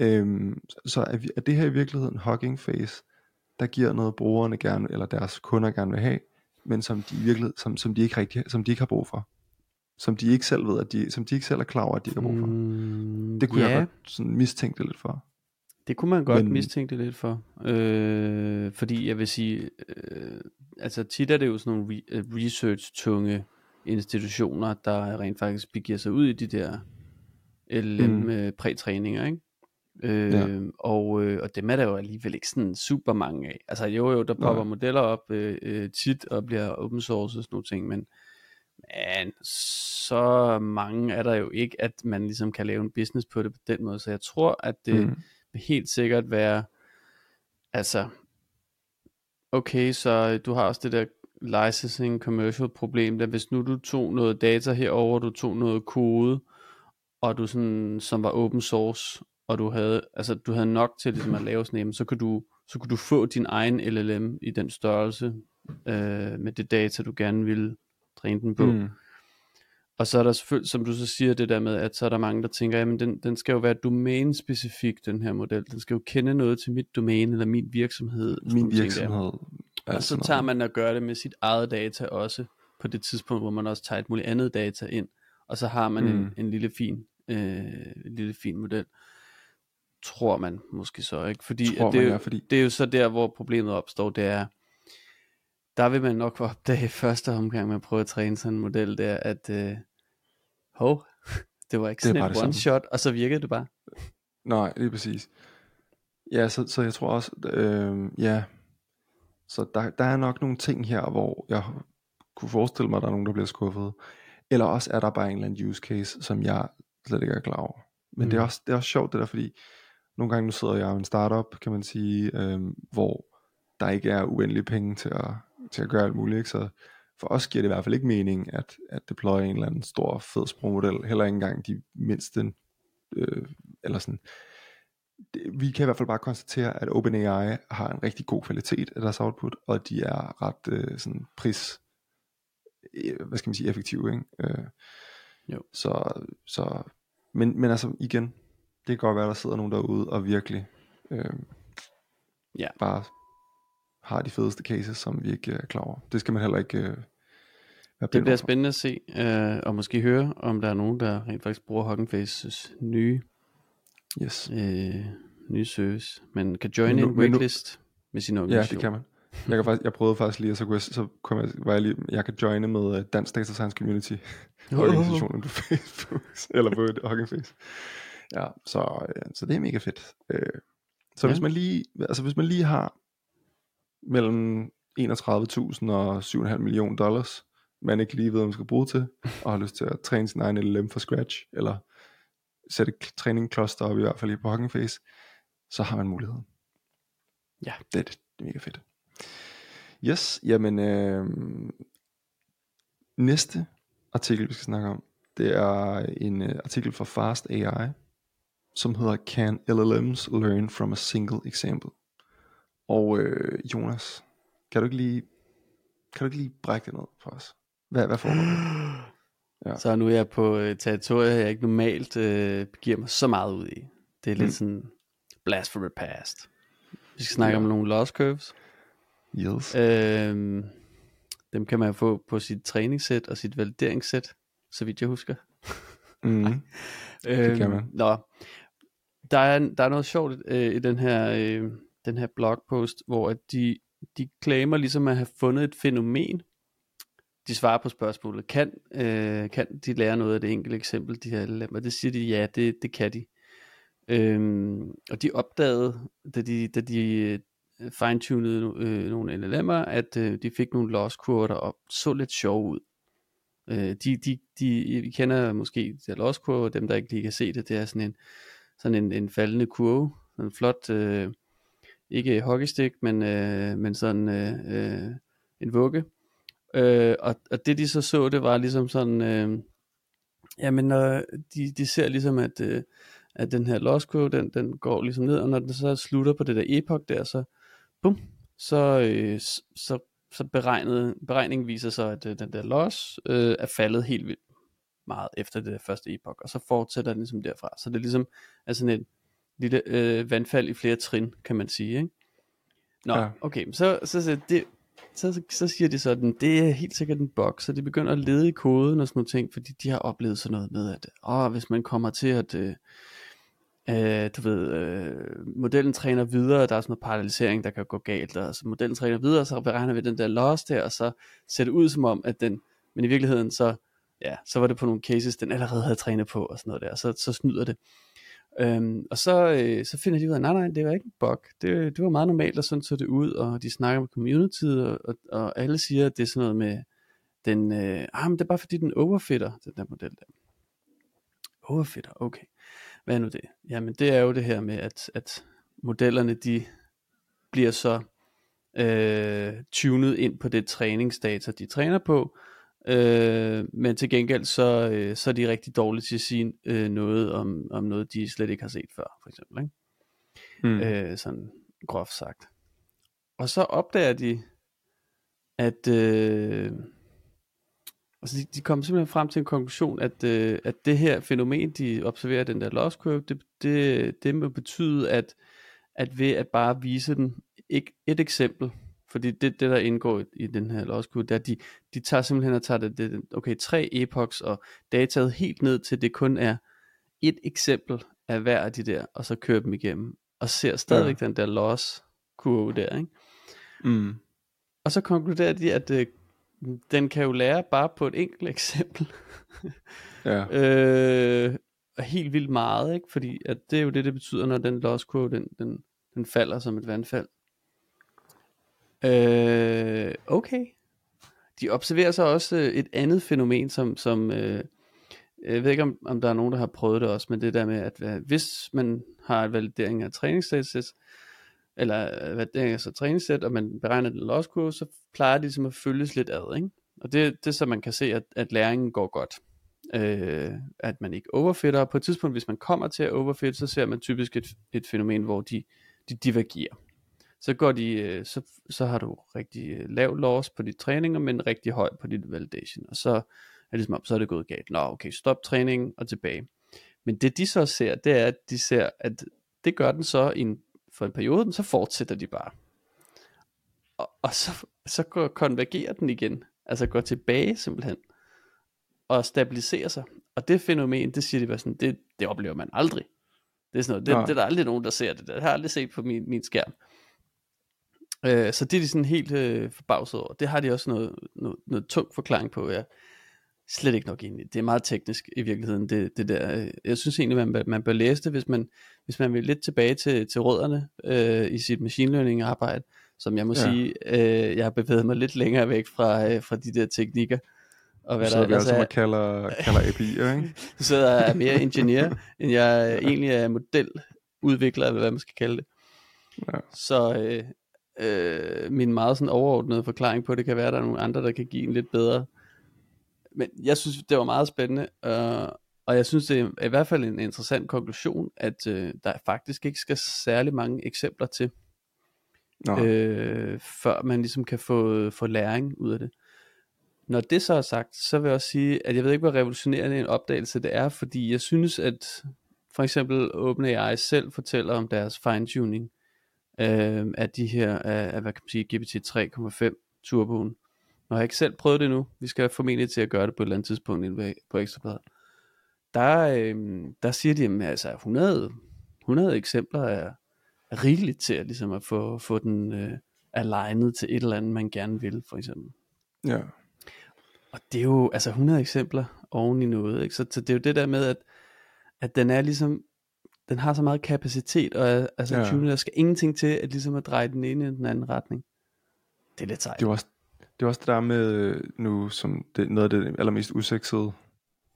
Øhm, så er, er det her i virkeligheden Hugging Face, der giver noget brugerne gerne, eller deres kunder gerne vil have, men som de virkelig, som, som de ikke rigtig, som de ikke har brug for. Som de ikke selv ved, at de, som de ikke selv er klar over, at de ikke har brug for. Mm, det kunne ja. jeg godt sådan mistænke det lidt for. Det kunne man godt men, mistænke det lidt for. Øh, fordi jeg vil sige, øh, altså tit er det jo sådan nogle re- øh, research-tunge institutioner, der rent faktisk begiver sig ud i de der LLM-prætræninger, mm. ikke? Øh, ja. og, øh, og dem er der jo alligevel ikke sådan super mange af. Altså jo jo, der popper Nej. modeller op øh, øh, tit og bliver open source og sådan nogle ting, men, men så mange er der jo ikke, at man ligesom kan lave en business på det på den måde. Så jeg tror, at det mm helt sikkert være, altså, okay, så du har også det der licensing commercial problem, der hvis nu du tog noget data herover, du tog noget kode, og du sådan, som var open source, og du havde, altså, du havde nok til ligesom at lave sådan en, så kunne du, så kunne du få din egen LLM i den størrelse, øh, med det data, du gerne ville træne den på. Mm. Og så er der selvfølgelig, som du så siger, det der med, at så er der mange, der tænker, jamen den, den skal jo være domæne-specifik, den her model. Den skal jo kende noget til mit domæne, eller min virksomhed. Min virksomhed. Og så tager man og gør det med sit eget data også, på det tidspunkt, hvor man også tager et muligt andet data ind. Og så har man mm. en, en lille fin, øh, en lille fin model tror man måske så, ikke? Fordi, tror det, man, ja, fordi det er jo så der, hvor problemet opstår, det er, der vil man nok opdage første omgang, man prøver at træne sådan en model der, at øh, hov, det var ikke sådan et one samme. shot, og så virkede det bare. Nej, lige præcis. Ja, så, så jeg tror også, øh, ja, så der, der er nok nogle ting her, hvor jeg kunne forestille mig, at der er nogen, der bliver skuffet. Eller også er der bare en eller anden use case, som jeg slet ikke er klar over. Men mm. det, er også, det er også sjovt det der, fordi nogle gange nu sidder jeg i en startup, kan man sige, øh, hvor der ikke er uendelige penge til at, til at gøre alt muligt. Ikke? Så for os giver det i hvert fald ikke mening at, at deploye en eller anden stor fed sprogmodel, heller ikke engang de mindste, øh, eller sådan. Det, vi kan i hvert fald bare konstatere, at OpenAI har en rigtig god kvalitet af deres output, og de er ret øh, sådan pris, øh, hvad skal man sige, effektive. Ikke? Øh, jo. Så, så men, men altså igen, det kan godt være, der sidder nogen derude og virkelig øh, ja. bare har de fedeste cases, som vi ikke er klar over. Det skal man heller ikke øh, være Det bliver spændende at se, øh, og måske høre, om der er nogen, der rent faktisk bruger Hugging Faces nye, yes. øh, nye service. Man kan join en waitlist med sin organisation. Ja, det kan man. Jeg, kan faktisk, jeg prøvede faktisk lige, og så, kunne jeg, så kom jeg, var jeg, lige, jeg kan joine med uh, Dansk Data Science Community organisationen på Facebook, eller på Hugging Face. Ja, så, øh, så det er mega fedt. Øh, så ja. hvis man lige, altså hvis man lige har mellem 31.000 og 7,5 millioner dollars, man ikke lige ved, hvad man skal bruge til, og har lyst til at træne sin egen LLM fra scratch, eller sætte træning cluster op i hvert fald i på Hugging Face, så har man muligheden. Ja. Det er, det, det er mega fedt. Yes, jamen øh, næste artikel, vi skal snakke om, det er en uh, artikel fra Fast AI, som hedder Can LLMs Learn from a Single Example? Og øh, Jonas, kan du ikke lige Kan du ikke lige brække det ned for os? Hvad, hvad får du? Ja. Så nu er jeg på uh, territoriet, jeg ikke normalt uh, giver mig så meget ud i. Det er lidt mm. sådan blast from the past. Vi skal snakke ja. om nogle loss curves. Yes. Øhm, dem kan man få på sit træningssæt og sit valideringssæt, så vidt jeg husker. Mm. det kan man. Øhm, nå, der er, der er noget sjovt øh, i den her, øh, den her blogpost, hvor at de, de klamer ligesom at have fundet et fænomen. De svarer på spørgsmålet, kan, øh, kan de lære noget af det enkelte eksempel, de her lemmer? Det siger de, ja, det, det kan de. Øhm, og de opdagede, da de, da de øh, fine-tunede øh, nogle LLM'er, at øh, de fik nogle loss kurver, der så lidt sjov ud. Øh, de, de, de, vi kender måske de loss kurver, dem der ikke lige kan se det, det er sådan en, sådan en, en faldende kurve, en flot, øh, ikke hockeystick, men, øh, men sådan øh, øh, en vugge. Øh, og, og det de så så, det var ligesom sådan, øh, jamen øh, de, de ser ligesom, at, øh, at den her loss curve, den, den går ligesom ned, og når den så slutter på det der epoch der, så bum, så, øh, så, så beregnet, beregningen viser sig, at øh, den der loss øh, er faldet helt vildt meget efter det der første epoch, og så fortsætter den ligesom derfra. Så det er ligesom altså sådan et lille øh, vandfald i flere trin, kan man sige. Ikke? Nå, ja. okay, så, så, så, det, så, så siger de sådan, det er helt sikkert en bug, så de begynder at lede i koden og sådan nogle ting, fordi de har oplevet sådan noget med, at åh, hvis man kommer til at, øh, øh, du ved, øh, modellen træner videre, der er sådan noget parallelisering, der kan gå galt, og så modellen træner videre, så beregner vi den der loss der, og så ser det ud som om, at den, men i virkeligheden så, ja, så var det på nogle cases, den allerede havde trænet på, og sådan noget der, så, så snyder det. Øhm, og så, øh, så finder de ud af, nej nej, det var ikke en bug, det, det var meget normalt, og sådan så det ud, og de snakker med community, og, og, og alle siger, at det er sådan noget med, den, øh, ah, men det er bare fordi den overfitter, den der model der. Overfitter, okay. Hvad er nu det? Jamen det er jo det her med, at, at modellerne de bliver så øh, tunet ind på det træningsdata, de træner på, øh, men til gengæld så, øh, så er de rigtig dårlige til at sige øh, noget om, om noget, de slet ikke har set før, for eksempel. Ikke? Mm. Øh, sådan groft sagt. Og så opdager de, at øh, Altså de, de kom simpelthen frem til en konklusion, at, øh, at det her fænomen, de observerer, den der loss curve, det, det, det må betyde, at, at ved at bare vise den ikke et eksempel, fordi det, det der indgår i, den her loss curve, det er, at de, de tager simpelthen og tager det, det, okay, tre epochs og dataet helt ned til, det kun er et eksempel af hver af de der, og så kører dem igennem, og ser stadigvæk ja. den der loss kurve der, ikke? Mm. Og så konkluderer de, at øh, den kan jo lære bare på et enkelt eksempel. ja. øh, helt vildt meget, ikke? Fordi at det er jo det, det betyder, når den loss curve, den, den, den falder som et vandfald. Øh, okay. De observerer så også øh, et andet fænomen, som, som øh, jeg ved ikke, om, om der er nogen, der har prøvet det også, men det der med, at hvis man har en validering af træningssæt, eller øh, validering af så træningssæt, og man beregner den loss curve, så plejer det ligesom at følges lidt ad, ikke? Og det, det er så man kan se, at, at læringen går godt. Øh, at man ikke overfitter, og på et tidspunkt, hvis man kommer til at overfitte, så ser man typisk et, et fænomen, hvor de, de divergerer. Så, går de, øh, så, så har du rigtig øh, lav loss på dit træninger, men rigtig høj på dit validation, og så er det ligesom op, så er det gået galt. Nå, okay, stop træningen og tilbage. Men det de så ser, det er, at de ser, at det gør den så i en for en periode, så fortsætter de bare. Og, og så, så går, konvergerer den igen, altså går tilbage simpelthen, og stabiliserer sig. Og det fænomen, det siger de bare sådan, det, det oplever man aldrig. Det er sådan noget, det, ja. det er der aldrig nogen, der ser det. Det har jeg aldrig set på min, min skærm. Øh, så det er de sådan helt øh, forbavset over. Det har de også noget, noget, noget tung forklaring på, ja slet ikke nok i. Det er meget teknisk i virkeligheden, det, det der. Jeg synes egentlig, man, man bør læse det, hvis man, hvis man vil lidt tilbage til, til rødderne øh, i sit machine learning arbejde, som jeg må ja. sige, øh, jeg har bevæget mig lidt længere væk fra, øh, fra de der teknikker. Og hvad så der vi altså, man kalder, kalder API'er, ikke? så jeg er mere ingeniør, end jeg egentlig er modeludvikler, eller hvad man skal kalde det. Ja. Så øh, øh, min meget sådan overordnede forklaring på det kan være, at der er nogle andre, der kan give en lidt bedre men jeg synes, det var meget spændende, øh, og jeg synes, det er i hvert fald en interessant konklusion, at øh, der faktisk ikke skal særlig mange eksempler til. øh, før man ligesom kan få, få læring ud af det. Når det så er sagt, så vil jeg også sige, at jeg ved ikke, hvor revolutionerende en opdagelse det er, fordi jeg synes, at for eksempel OpenAI selv fortæller om deres fine-tuning øh, af de her, af, af hvad kan man sige, GPT 3.5 turboen. Når jeg ikke selv prøvet det nu, vi skal formentlig til at gøre det på et eller andet tidspunkt på Ekstrabladet. Der, øh, der siger de, at altså 100, 100 eksempler er, er rigeligt til at, ligesom at få, få den øh, alignet til et eller andet, man gerne vil, for eksempel. Ja. Og det er jo altså 100 eksempler oven i noget, ikke? Så, så det er jo det der med, at, at den er ligesom, den har så meget kapacitet, og altså ja. der skal ingenting til, at ligesom at dreje den ene i den anden retning. Det er lidt sejt. Det er også det, er også det der med nu, som det, noget af det allermest usexede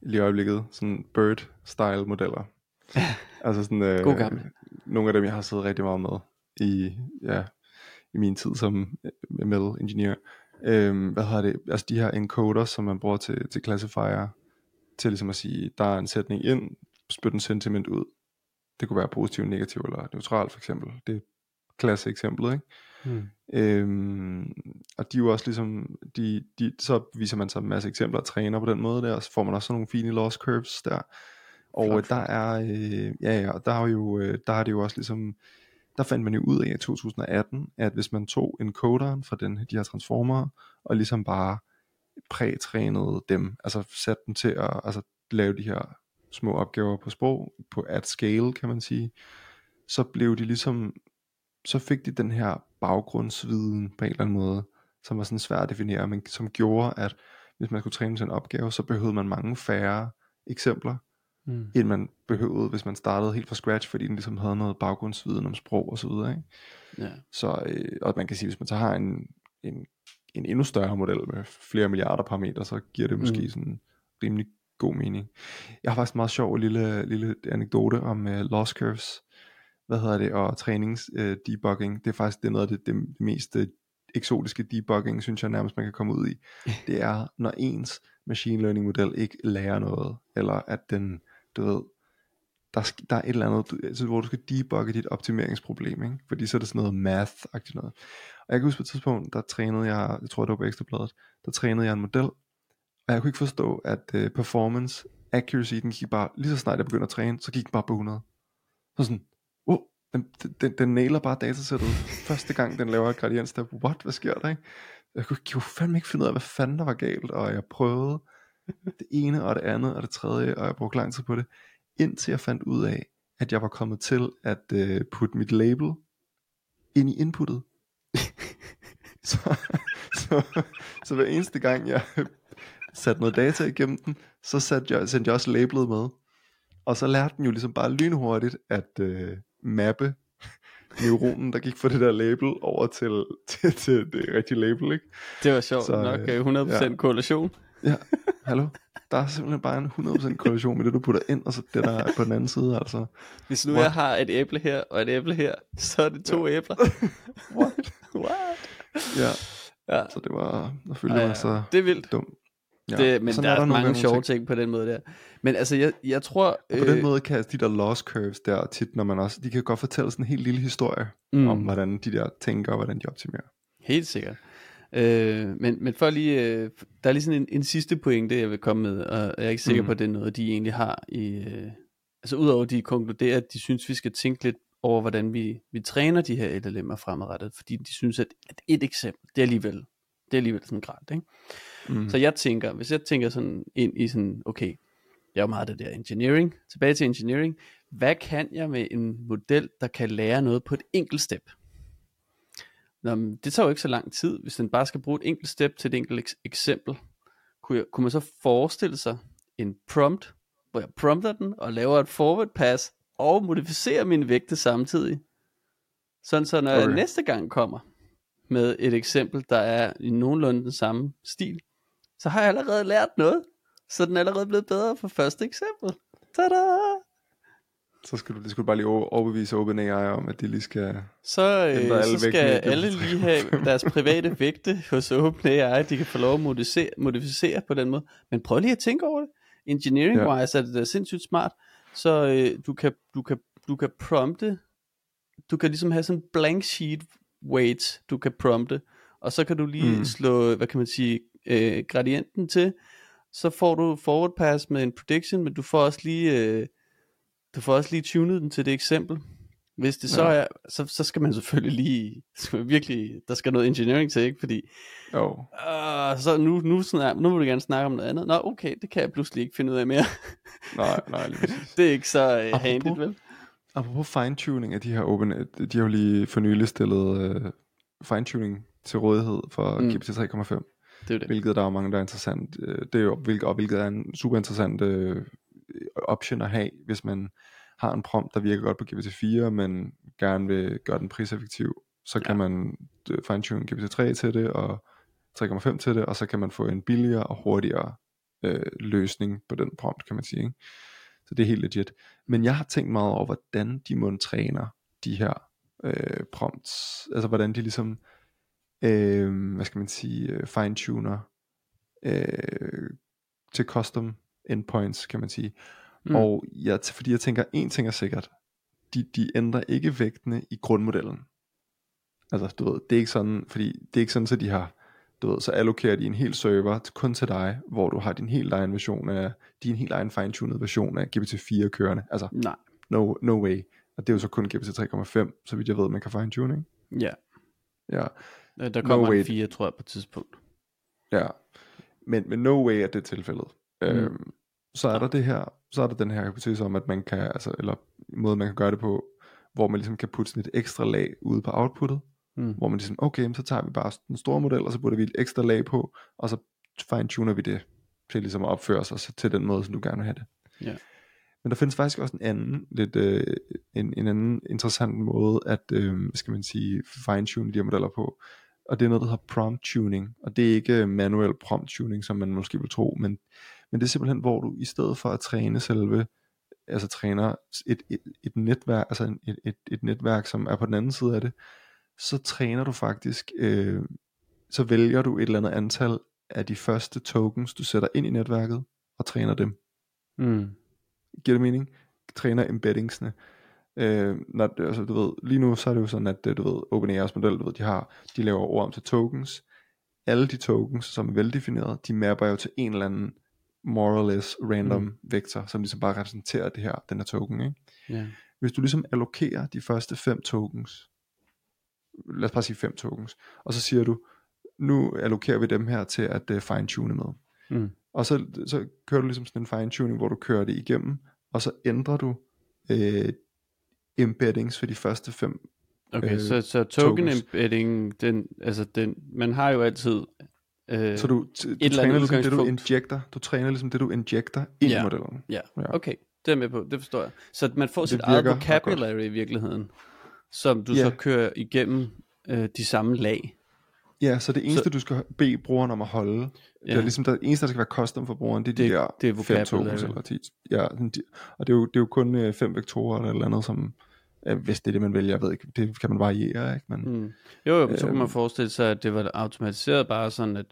lige i øjeblikket, sådan bird-style modeller. altså sådan, øh, God gammel. nogle af dem, jeg har siddet rigtig meget med i, ja, i min tid som middle engineer. Øhm, hvad hedder det? Altså de her encoder, som man bruger til, til classifier, til ligesom at sige, der er en sætning ind, spyt en sentiment ud. Det kunne være positiv, negativ eller neutral for eksempel. Det er klasse eksemplet, ikke? Mm. Øhm, og de er jo også ligesom, de, de, så viser man så en masse eksempler og træner på den måde der, og så får man også sådan nogle fine loss curves der. Og flot, der er, øh, ja, ja, der er jo, øh, der er det jo også ligesom, der fandt man jo ud af i 2018, at hvis man tog encoderen fra den, de her transformer, og ligesom bare prætrænede dem, altså satte dem til at altså, lave de her små opgaver på sprog, på at scale kan man sige, så blev de ligesom, så fik de den her baggrundsviden på en eller anden måde, som var sådan svært at definere, men som gjorde, at hvis man skulle træne til en opgave, så behøvede man mange færre eksempler, mm. end man behøvede, hvis man startede helt fra scratch, fordi den ligesom havde noget baggrundsviden om sprog og så videre. Ikke? Ja. Så, øh, og man kan sige, hvis man så har en, en, en endnu større model med flere milliarder parametre, så giver det måske mm. sådan rimelig god mening. Jeg har faktisk en meget sjov lille, lille anekdote om uh, loss curves, hvad hedder det, og trænings uh, debugging. Det er faktisk det er noget af det, det, mest uh, eksotiske debugging, synes jeg nærmest man kan komme ud i. Det er, når ens machine learning model ikke lærer noget, eller at den, du ved, der, der er et eller andet, altså, hvor du skal debugge dit optimeringsproblem, ikke? fordi så er det sådan noget math-agtigt noget. Og jeg kan huske på et tidspunkt, der trænede jeg, jeg tror det var på Ekstrabladet, der trænede jeg en model, og jeg kunne ikke forstå, at uh, performance, accuracy, den gik bare, lige så snart jeg begyndte at træne, så gik den bare på 100. Så sådan, oh, den, den, den nailer bare datasættet første gang, den laver et der What, hvad sker der, ikke? Jeg kunne, jeg kunne fandme ikke finde ud af, hvad fanden der var galt, og jeg prøvede det ene og det andet og det tredje, og jeg brugte lang tid på det, indtil jeg fandt ud af, at jeg var kommet til at uh, putte mit label ind i inputtet. så, så, så hver eneste gang jeg satte noget data igennem den, så satte jeg, sendte jeg også labelet med. Og så lærte den jo ligesom bare lynhurtigt at uh, mappe neuronen, der gik fra det der label over til, til, til det rigtige label, ikke? Det var sjovt så, nok, 100% ja. korrelation. Ja, hallo? Der er simpelthen bare en 100% korrelation med det, du putter ind, og så det, der er på den anden side, altså. Hvis nu What? jeg har et æble her, og et æble her, så er det to ja. æbler. What? What? Ja. ja, så det var, følte jeg mig så det er vildt. dum. Ja. Det, men der er, der mange sjove ting på den måde der. Men altså, jeg, jeg tror... Og på øh, den måde kan de der loss curves der tit, når man også... De kan godt fortælle sådan en helt lille historie mm. om, hvordan de der tænker, og hvordan de optimerer. Helt sikkert. Øh, men, men for lige, øh, der er lige sådan en, en sidste pointe, jeg vil komme med, og jeg er ikke sikker mm. på, at det er noget, de egentlig har i... Øh, altså udover at de konkluderer, at de synes, vi skal tænke lidt over, hvordan vi, vi træner de her LLM'er fremadrettet, fordi de synes, at, at et eksempel, det er alligevel, det er alligevel sådan grædt, ikke? Mm. Så jeg tænker, hvis jeg tænker sådan ind i sådan, okay, jeg er jo meget det der engineering, tilbage til engineering, hvad kan jeg med en model, der kan lære noget på et enkelt step? Nå, men det tager jo ikke så lang tid, hvis den bare skal bruge et enkelt step til et enkelt eks- eksempel. Kunne, jeg, kunne man så forestille sig en prompt, hvor jeg prompter den og laver et forward pass og modificerer min vægte samtidig? Sådan så når okay. jeg næste gang kommer med et eksempel, der er i nogenlunde den samme stil, så har jeg allerede lært noget. Så den er allerede blevet bedre for første eksempel. Tada! Så skal du, det skulle bare lige overbevise OpenAI om, at de lige skal Så, øh, så skal alle lige have deres private vægte hos OpenAI, de kan få lov at modificere, modificere på den måde. Men prøv lige at tænke over det. Engineering-wise ja. er det da sindssygt smart. Så øh, du, kan, du, kan, du kan prompte, du kan ligesom have sådan en blank sheet, weights, du kan prompte, og så kan du lige mm. slå, hvad kan man sige, øh, gradienten til, så får du forward pass med en prediction, men du får også lige, øh, du får også lige tunet den til det eksempel. Hvis det så ja. er, så, så skal man selvfølgelig lige, skal man virkelig, der skal noget engineering til, ikke? Fordi, oh. uh, så nu, nu, snak, nu vil du gerne snakke om noget andet. Nå, okay, det kan jeg pludselig ikke finde ud af mere. nej, nej, lige Det er ikke så uh, handigt, vel? Apropos fine-tuning af de her open, de har jo lige for nylig stillet uh, fine-tuning til rådighed for mm. GPT 3.5. Det er det. Hvilket der er mange, der er interessant. Uh, det er jo, hvilket, og hvilket er en super interessant uh, option at have, hvis man har en prompt, der virker godt på GPT-4, men gerne vil gøre den priseffektiv, så kan ja. man øh, fine-tune GPT-3 til det, og 3,5 til det, og så kan man få en billigere og hurtigere øh, løsning på den prompt, kan man sige. Ikke? Så det er helt legit. Men jeg har tænkt meget over, hvordan de må træner de her øh, prompts. Altså hvordan de ligesom, øh, hvad skal man sige, øh, fine-tuner øh, til custom endpoints, kan man sige. Mm. Og jeg, fordi jeg tænker, en ting er sikkert, de, de ændrer ikke vægtene i grundmodellen. Altså, du ved, det er ikke sådan, fordi det er ikke sådan, at de har, du ved, så allokerer de en hel server kun til dig, hvor du har din helt egen version af, din helt egen fine-tuned version af GPT-4 kørende. Altså, Nej. No, no way. Og det er jo så kun GPT 3.5, så vidt jeg ved, man kan fine-tune, ikke? Ja. Ja. Der kommer no en 4, tror jeg, på et tidspunkt. Ja. Men, men no way er det tilfældet. Mm. Øhm, så er der det her, så er der den her hypotese om, at man kan, altså, eller måde man kan gøre det på, hvor man ligesom kan putte sådan et ekstra lag ude på outputtet, mm. hvor man ligesom, okay, så tager vi bare den store model, og så putter vi et ekstra lag på, og så fine-tuner vi det til ligesom at opføre sig til den måde, som du gerne vil have det. Ja. Men der findes faktisk også en anden, lidt, øh, en, en anden interessant måde at, øh, skal man sige, fine-tune de her modeller på, og det er noget, der hedder prompt tuning, og det er ikke manuel prompt tuning, som man måske vil tro, men men det er simpelthen, hvor du i stedet for at træne selve, altså træner et, et, et netværk, altså et, et, et netværk, som er på den anden side af det, så træner du faktisk, øh, så vælger du et eller andet antal af de første tokens, du sætter ind i netværket, og træner dem. Mm. Giver det mening? Træner embeddingsene. Øh, når, altså, du ved, lige nu så er det jo sådan, at du ved, OpenAI's model, du ved, de har, de laver ord om til tokens. Alle de tokens, som er veldefineret, de mapper jo til en eller anden more or less random mm. vektor, som ligesom bare repræsenterer det her, den her token. Ikke? Yeah. Hvis du ligesom allokerer de første fem tokens, lad os bare sige fem tokens, og så siger du, nu allokerer vi dem her til at uh, fine-tune med. Mm. Og så, så kører du ligesom sådan en fine-tuning, hvor du kører det igennem, og så ændrer du øh, embeddings for de første fem Okay, øh, så, så token tokens. embedding, den, altså den, man har jo altid Øh, så du, du træner ligesom det, du injecter, du træner ligesom det, du injecter ind ja. i modellen. Ja. ja, okay. Det er med på, det forstår jeg. Så man får det sit eget vocabulary i virkeligheden, som du ja. så kører igennem øh, de samme lag. Ja, så det eneste, så, du skal bede brugeren om at holde, ja. det er ligesom det eneste, der skal være custom for brugeren, det er det, de der det er fem tokens eller 10. Ja, og det er jo, det er jo kun øh, fem vektorer eller, eller andet, som, hvis det er det, man vælger, jeg ved ikke, det kan man variere, ikke? Men, mm. Jo, jo, så kunne man forestille sig, at det var automatiseret bare sådan, at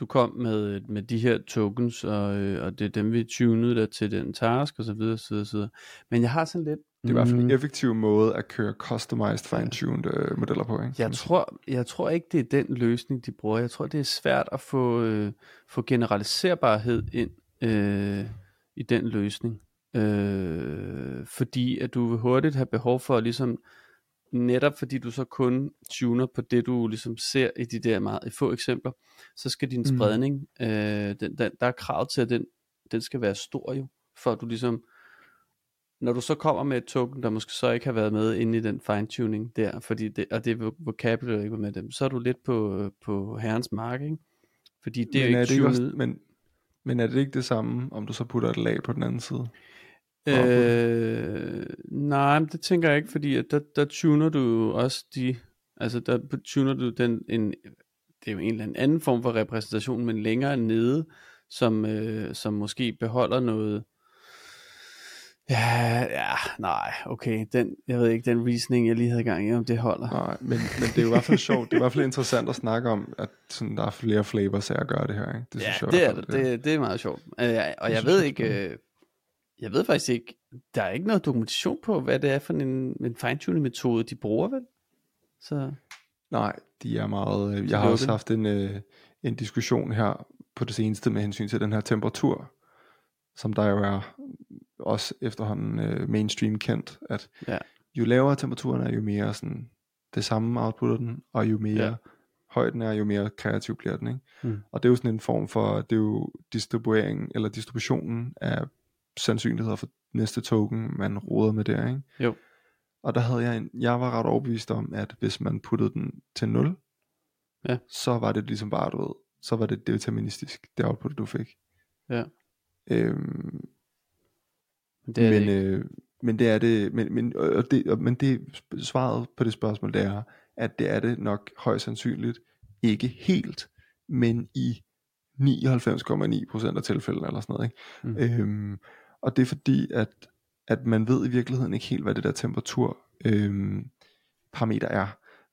du kom med, med de her tokens, og, øh, og det er dem, vi tunede der til den task, og så videre, så videre, så videre. Men jeg har sådan lidt... Det er i hvert fald en mm. effektiv måde at køre customized, fine-tuned øh, modeller på, ikke? Jeg tror, jeg tror ikke, det er den løsning, de bruger. Jeg tror, det er svært at få, øh, få generaliserbarhed ind øh, i den løsning. Øh, fordi at du vil hurtigt have behov for at ligesom netop fordi du så kun tuner på det du ligesom ser i de der meget få eksempler, så skal din mm. spredning, øh, den, den, der er krav til at den, den skal være stor jo, for at du ligesom, når du så kommer med et token, der måske så ikke har været med inde i den fine tuning der, fordi det, og det vocabulary ikke var med dem, så er du lidt på, på herrens mark, ikke? Fordi det men er, er ikke tunet. Også, men, men er det ikke det samme, om du så putter et lag på den anden side? Øh, nej, men det tænker jeg ikke, fordi at der, der tuner du jo også de, altså der tuner du den, en, det er jo en eller anden form for repræsentation, men længere nede, som, øh, som måske beholder noget, Ja, ja, nej, okay, den, jeg ved ikke, den reasoning, jeg lige havde gang i, om det holder. Nej, men, men det er jo i hvert fald sjovt, det er i hvert fald interessant at snakke om, at sådan, der er flere flavors af at gøre det her, ikke? Det synes ja, jeg det er det, det, det er meget sjovt. Uh, og jeg, jeg ved ikke, øh, jeg ved faktisk ikke, der er ikke noget dokumentation på, hvad det er for en, en fine-tuning metode, de bruger vel? Så... Nej, de er meget... Øh, jeg har også haft en, øh, en diskussion her på det seneste med hensyn til den her temperatur, som der jo er også efterhånden øh, mainstream kendt, at ja. jo lavere temperaturen er, jo mere sådan det samme outputter den, og jo mere ja. højden er, jo mere kreativ bliver den. Ikke? Mm. Og det er jo sådan en form for, det er jo distribuering, eller distributionen af sandsynligheder for næste token, man råder med der. Ikke? Jo. Og der havde jeg en, jeg var ret overbevist om, at hvis man puttede den til 0, ja. så var det ligesom bare, du ved, så var det deterministisk, det output, du fik. Ja. Øhm, det er men, det øh, men det er det, men, men, og det, men det svaret på det spørgsmål, det er, at det er det nok højst sandsynligt, ikke helt, men i 99,9% af tilfældene eller sådan noget. Ikke? Mm. Øhm, og det er fordi, at, at man ved i virkeligheden ikke helt, hvad det der temperatur øhm, parameter er.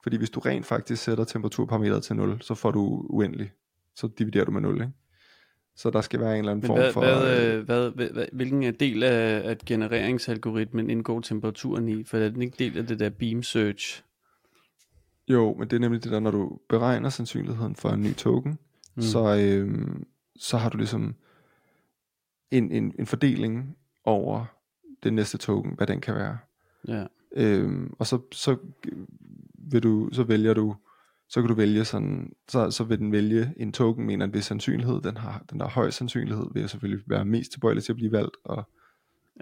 Fordi hvis du rent faktisk sætter temperaturparameteret til 0, så får du uendelig. Så dividerer du med 0, ikke? Så der skal være en eller anden Men form hvad, for... Hvad, øh, hvad, hvad, hvad, hvilken del af, af genereringsalgoritmen indgår temperaturen i? For er den ikke del af det der beam search? Jo, men det er nemlig det der, når du beregner sandsynligheden for en ny token, mm. så, øh, så har du ligesom en, en, en fordeling over det næste token, hvad den kan være. Ja. Øhm, og så, så, vil du, så vælger du så kan du vælge sådan, så, så vil den vælge en token mener en vis sandsynlighed, den har den der høj sandsynlighed, vil jeg selvfølgelig være mest tilbøjelig til at blive valgt, og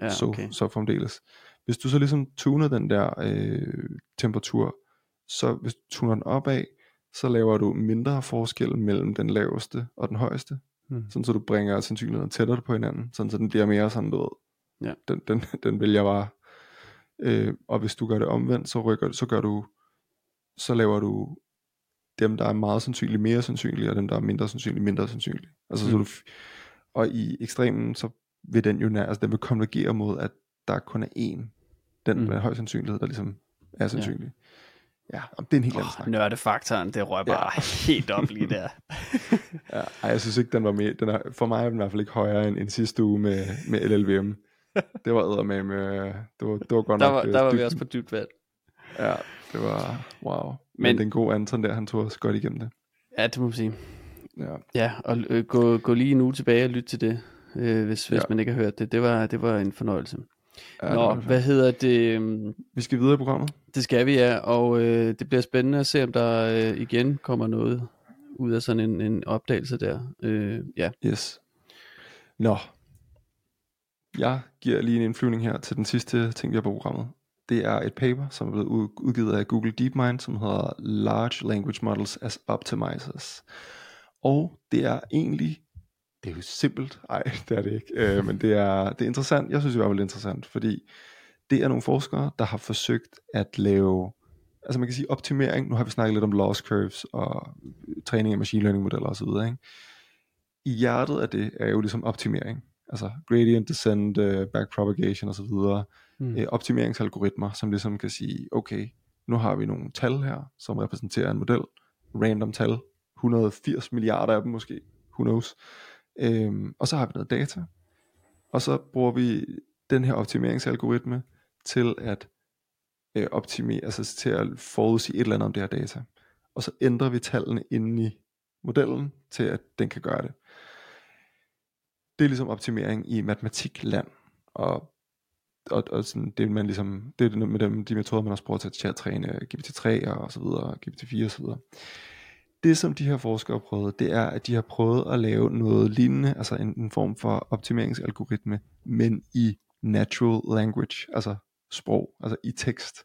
ja, så, okay. så fremdeles. Hvis du så ligesom tuner den der øh, temperatur, så hvis du tuner den opad, så laver du mindre forskel mellem den laveste og den højeste, hmm. sådan så du bringer sandsynligheden tættere på hinanden, sådan så den bliver mere sådan, du ved, ja. den, den, den vælger bare, øh, og hvis du gør det omvendt, så rykker så gør du, så laver du dem, der er meget sandsynligt mere sandsynlige, og dem, der er mindre sandsynligt mindre sandsynlige. Altså, mm. så du, og i ekstremen, så vil den jo nær, altså den vil konvergere mod, at der kun er én, den mm. med høj sandsynlighed, der ligesom er sandsynlig. Ja, ja det er en helt anden oh, snak. Nørdefaktoren, det rører bare ja. helt op lige der. ja, ej, jeg synes ikke, den var mere, den er, for mig er den i hvert fald ikke højere end, end sidste uge med, med LLVM. Det var med, med det var, det var godt der nok. Var, der var dybt. vi også på dybt vand. Ja, det var, wow. Men, Men den gode Anton der, han tog os godt igennem det. Ja, det må man sige. Ja, ja og øh, gå, gå lige nu tilbage og lytte til det, øh, hvis, hvis ja. man ikke har hørt det. Det var, det var en fornøjelse. Ja, Nå, hvad hedder det? Øhm, vi skal videre i programmet. Det skal vi, ja. Og øh, det bliver spændende at se, om der øh, igen kommer noget ud af sådan en, en opdagelse der. Øh, ja. Yes. Nå. Jeg giver lige en indflyvning her til den sidste ting, vi har på programmet det er et paper, som er blevet udgivet af Google DeepMind, som hedder Large Language Models as Optimizers. Og det er egentlig, det er jo simpelt, ej det er det ikke, øh, men det er, det er interessant, jeg synes det er interessant, fordi det er nogle forskere, der har forsøgt at lave, altså man kan sige optimering, nu har vi snakket lidt om loss curves og træning af machine learning modeller osv., ikke? I hjertet af det er jo ligesom optimering, altså gradient descent, uh, backpropagation osv., mm. øh, optimeringsalgoritmer, som ligesom kan sige, okay, nu har vi nogle tal her, som repræsenterer en model, random tal, 180 milliarder af dem måske, who knows, øhm, og så har vi noget data, og så bruger vi den her optimeringsalgoritme til at øh, optimere, altså til at forudsige et eller andet om det her data, og så ændrer vi tallene inde i modellen til at den kan gøre det. Det er ligesom optimering i matematikland, og og, og sådan, det man ligesom, det er med dem, de metoder, man også bruger til, til at træne GPT-3 og så videre, GPT-4 og så videre. Det som de her forskere har prøvet, det er, at de har prøvet at lave noget lignende, altså en, en form for optimeringsalgoritme, men i natural language, altså sprog, altså i tekst.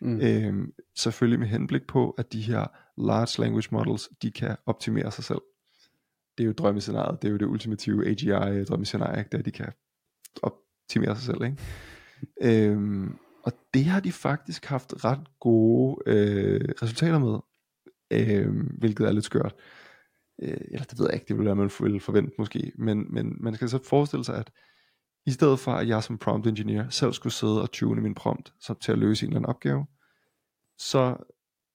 Mm. Øhm, selvfølgelig med henblik på, at de her large language models, de kan optimere sig selv. Det er jo drømmescenariet, det er jo det ultimative AGI drømmescenarie, der de kan optimere sig selv, ikke? Øhm, og det har de faktisk haft ret gode øh, resultater med, øh, hvilket er lidt skørt. Øh, eller det ved jeg ikke, det vil være, man ville forvente måske, men, men man skal så forestille sig, at i stedet for at jeg som prompt engineer selv skulle sidde og tune min prompt så til at løse en eller anden opgave, så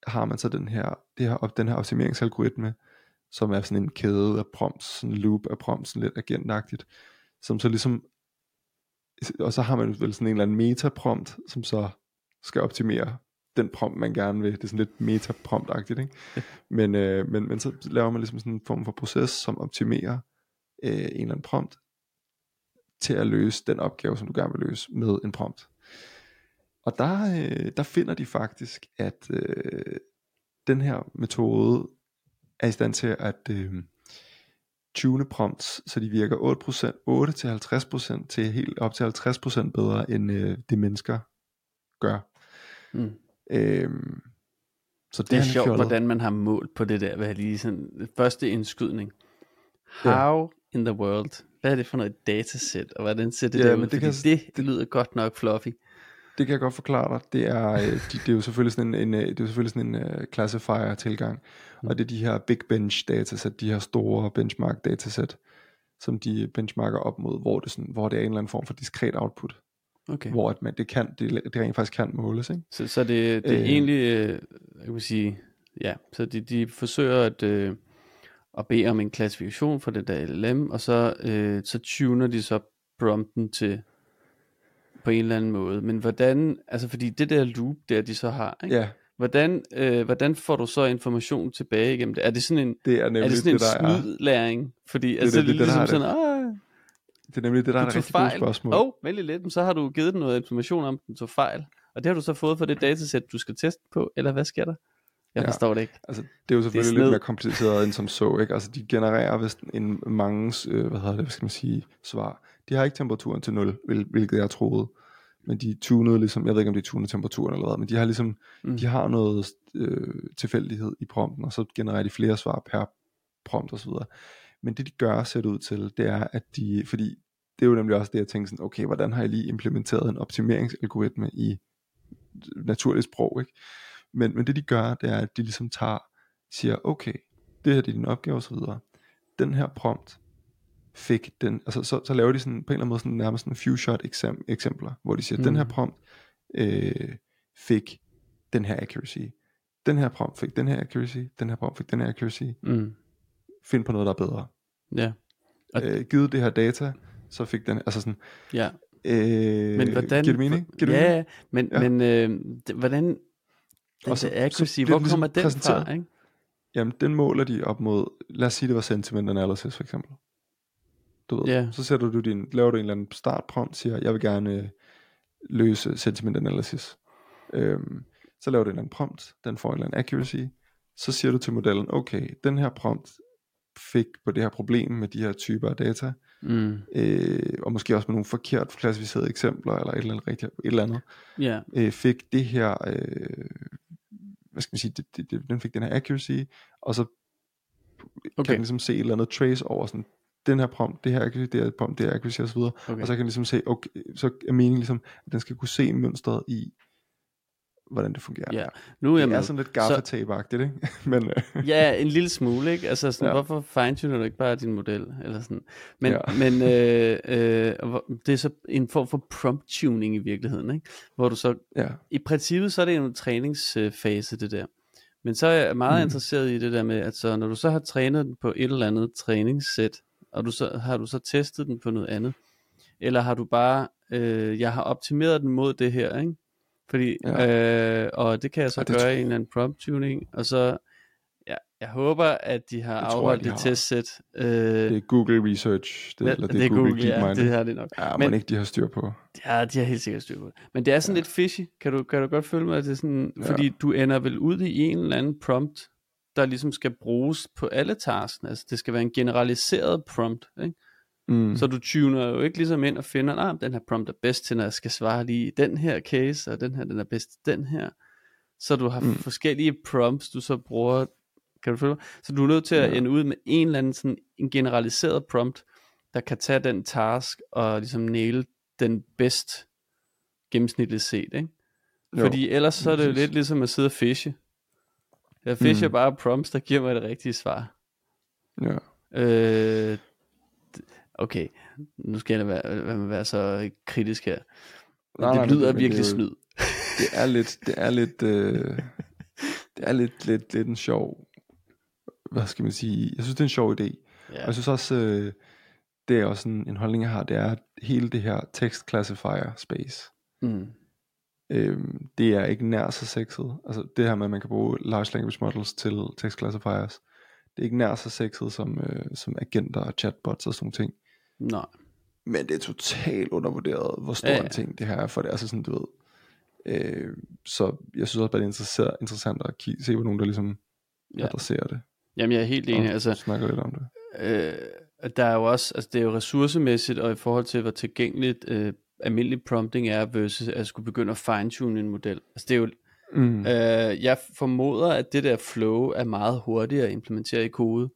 har man så den her, det her, den her optimeringsalgoritme, som er sådan en kæde af prompts, en loop af prompts, sådan lidt agentagtigt, som så ligesom og så har man vel sådan en eller anden metaprompt, som så skal optimere den prompt, man gerne vil. Det er sådan lidt meta prompt ikke? men, øh, men, men så laver man ligesom sådan en form for proces, som optimerer øh, en eller anden prompt, til at løse den opgave, som du gerne vil løse med en prompt. Og der, øh, der finder de faktisk, at øh, den her metode er i stand til at øh, tune prompts, så de virker 8%, 8-50% til helt op til 50% bedre, end øh, det mennesker gør. Mm. Øhm, så det, det er sjovt, fjollet. hvordan man har målt på det der, hvad lige sådan, første indskydning. How ja. in the world, hvad er det for noget dataset, og hvordan ser det ja, der ud? Det, kan, det, det lyder godt nok fluffy. Det kan jeg godt forklare dig. Det er, øh, de, det er jo selvfølgelig sådan en, en, øh, det er jo selvfølgelig sådan en uh, classifier tilgang. Mm. Og det er de her big bench dataset, de her store benchmark dataset, som de benchmarker op mod, hvor det, sådan, hvor det er en eller anden form for diskret output. Okay. Hvor at man, det, kan, det, det rent faktisk kan måles. Ikke? Så, så det, det er øh, egentlig, jeg kan sige, ja, så de, de forsøger at, øh, at bede om en klassifikation for det der LLM, og så, øh, så tuner de så prompten til på en eller anden måde. Men hvordan, altså fordi det der loop der, de så har, ikke? Ja. Hvordan, øh, hvordan får du så information tilbage igennem det? Er det sådan en, det er, er det sådan det, en snydlæring? Fordi det, altså, det, det, det, ligesom det, sådan, ah, det er nemlig det, der er et rigtig fejl. spørgsmål. Åh, oh, vældig lidt, så har du givet den noget information om, den tog fejl. Og det har du så fået for det datasæt, du skal teste på, eller hvad sker der? Jeg ja, forstår det ikke. Altså, det er jo selvfølgelig det er lidt mere kompliceret end som så, ikke? Altså, de genererer vist en mange, øh, hvad hedder det, hvad skal man sige, svar. De har ikke temperaturen til 0, hvilket jeg troede men de tunede ligesom, jeg ved ikke om de tunede temperaturen eller hvad, men de har ligesom, mm. de har noget øh, tilfældighed i prompten, og så genererer de flere svar per prompt osv. Men det de gør, ser det ud til, det er, at de, fordi det er jo nemlig også det, jeg tænker sådan, okay, hvordan har jeg lige implementeret en optimeringsalgoritme i naturligt sprog, ikke? Men, men det de gør, det er, at de ligesom tager, siger, okay, det her det er din opgave osv. Den her prompt, fik den, altså så, så laver de sådan på en eller anden måde sådan nærmest sådan few shot eksem, eksempler, hvor de siger, mm. den her mm. prompt øh, fik den her accuracy, den her prompt fik den her accuracy, den her prompt fik den her accuracy, mm. find på noget, der er bedre. Ja. Og øh, givet det her data, så fik den, altså sådan, ja. Øh, men hvordan, giver det mening? Giver det ja, mening? men, ja. men øh, hvordan, den og så, accuracy, så hvor ligesom kommer den fra, ikke? Jamen, den måler de op mod, lad os sige, det var sentiment analysis for eksempel. Du ved, yeah. så sætter du din, laver du en eller anden startprompt, siger, jeg vil gerne øh, løse sentiment analysis. Øhm, så laver du en eller anden prompt, den får en eller anden accuracy, så siger du til modellen, okay, den her prompt fik på det her problem med de her typer af data, mm. øh, og måske også med nogle forkert klassificerede eksempler, eller et eller andet, rigtigt, et eller andet, yeah. øh, fik det her, øh, hvad skal man sige, det, det, det, den fik den her accuracy, og så okay. kan den ligesom se et eller andet trace over sådan, den her prompt, det her accuracy, det her prompt, det her accuracy osv. Okay. Og så kan den ligesom se, okay, så er meningen ligesom, at den skal kunne se mønstret i, hvordan det fungerer. Ja, nu er det er sådan lidt gaffatape-agtigt, ikke? men, øh. Ja, en lille smule, ikke? Altså sådan, ja. hvorfor fine-tuner du ikke bare din model? Eller sådan. Men, ja. men øh, øh, det er så en form for prompt-tuning i virkeligheden, ikke? Hvor du så, ja. i princippet så er det en træningsfase, det der. Men så er jeg meget mm. interesseret i det der med, at så, når du så har trænet den på et eller andet træningssæt, og du så, har du så testet den på noget andet? Eller har du bare, øh, jeg har optimeret den mod det her, ikke? Fordi, ja. øh, og det kan jeg så ja, gøre i en eller anden prompt tuning, og så, ja, jeg håber, at de har afholdt et testsæt. Øh, det er Google Research, det, ja, eller det, det er Google, Google ja, det har det nok. Ja, men ikke de har styr på. Ja, de har helt sikkert styr på Men det er sådan ja. lidt fishy, kan du, kan du godt følge mig, at det er sådan, ja. fordi du ender vel ud i en eller anden prompt, der ligesom skal bruges på alle tasken. Altså det skal være en generaliseret prompt, ikke? Mm. Så du tuner jo ikke ligesom ind og finder, at ah, den her prompt er bedst til, når jeg skal svare lige i den her case, og den her den er bedst til den her. Så du har mm. forskellige prompts, du så bruger. Kan du følge mig? Så du er nødt til at ja. ende ud med en eller anden sådan en generaliseret prompt, der kan tage den task og ligesom nail den bedst gennemsnitligt set, ikke? Jo. Fordi ellers så er det jo lidt ligesom at sidde og fishe. Jeg fisher mm. bare prompts, der giver mig det rigtige svar. Ja. Øh, okay, nu skal jeg være, være, så kritisk her. Nej, det nej, lyder det, virkelig det snyd. Det er lidt, det er lidt, øh, det er lidt, lidt, lidt en sjov, hvad skal man sige, jeg synes det er en sjov idé. Ja. Og jeg synes også, øh, det er også en, en holdning jeg har, det er hele det her text classifier space. Mm øhm, det er ikke nær så sexet. Altså det her med, at man kan bruge large language models til text classifiers, det er ikke nær så sexet som, øh, som agenter og chatbots og sådan nogle ting. Nej. Men det er totalt undervurderet, hvor stor ja, ja. en ting det her er for det. Altså sådan, du ved. Øh, så jeg synes også bare, det er interessant at kigge, se på nogen, der ligesom ja. adresserer det. Jamen jeg er helt enig. Altså, snakker lidt om det. Øh, der er jo også, altså det er jo ressourcemæssigt, og i forhold til, hvor tilgængeligt øh, almindelig prompting er, versus at skulle begynde at fine-tune en model. Altså det er jo, mm. øh, jeg formoder, at det der flow er meget hurtigere at implementere i kode,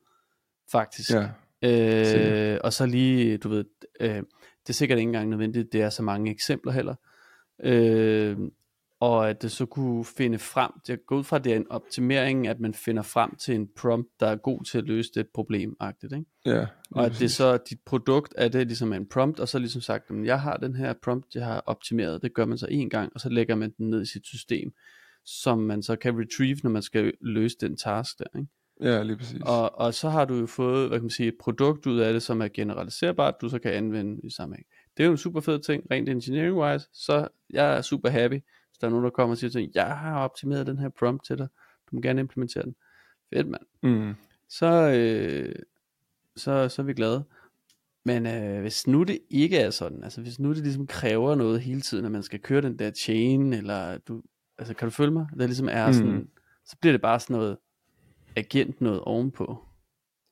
faktisk. Ja. Øh, og så lige, du ved, øh, det er sikkert ikke engang nødvendigt, det er så mange eksempler heller. Øh, og at det så kunne finde frem, det går ud fra, at det er en optimering, at man finder frem til en prompt, der er god til at løse det problem, agtigt, ikke? Ja, og at det så, dit produkt er det ligesom en prompt, og så ligesom sagt, at jeg har den her prompt, jeg har optimeret, det gør man så en gang, og så lægger man den ned i sit system, som man så kan retrieve, når man skal løse den task der, ikke? Ja, lige præcis. Og, og så har du jo fået, hvad kan man sige, et produkt ud af det, som er generaliserbart, du så kan anvende i sammenhæng. Det er jo en super fed ting, rent engineering-wise, så jeg er super happy, hvis der er nogen, der kommer og siger til jeg har optimeret den her prompt til dig, du må gerne implementere den. Fedt, mand. Mm. Så, øh, så, så er vi glade. Men øh, hvis nu det ikke er sådan, altså hvis nu det ligesom kræver noget hele tiden, at man skal køre den der chain, eller du, altså kan du følge mig? Det ligesom er sådan, mm. så bliver det bare sådan noget, agent noget ovenpå.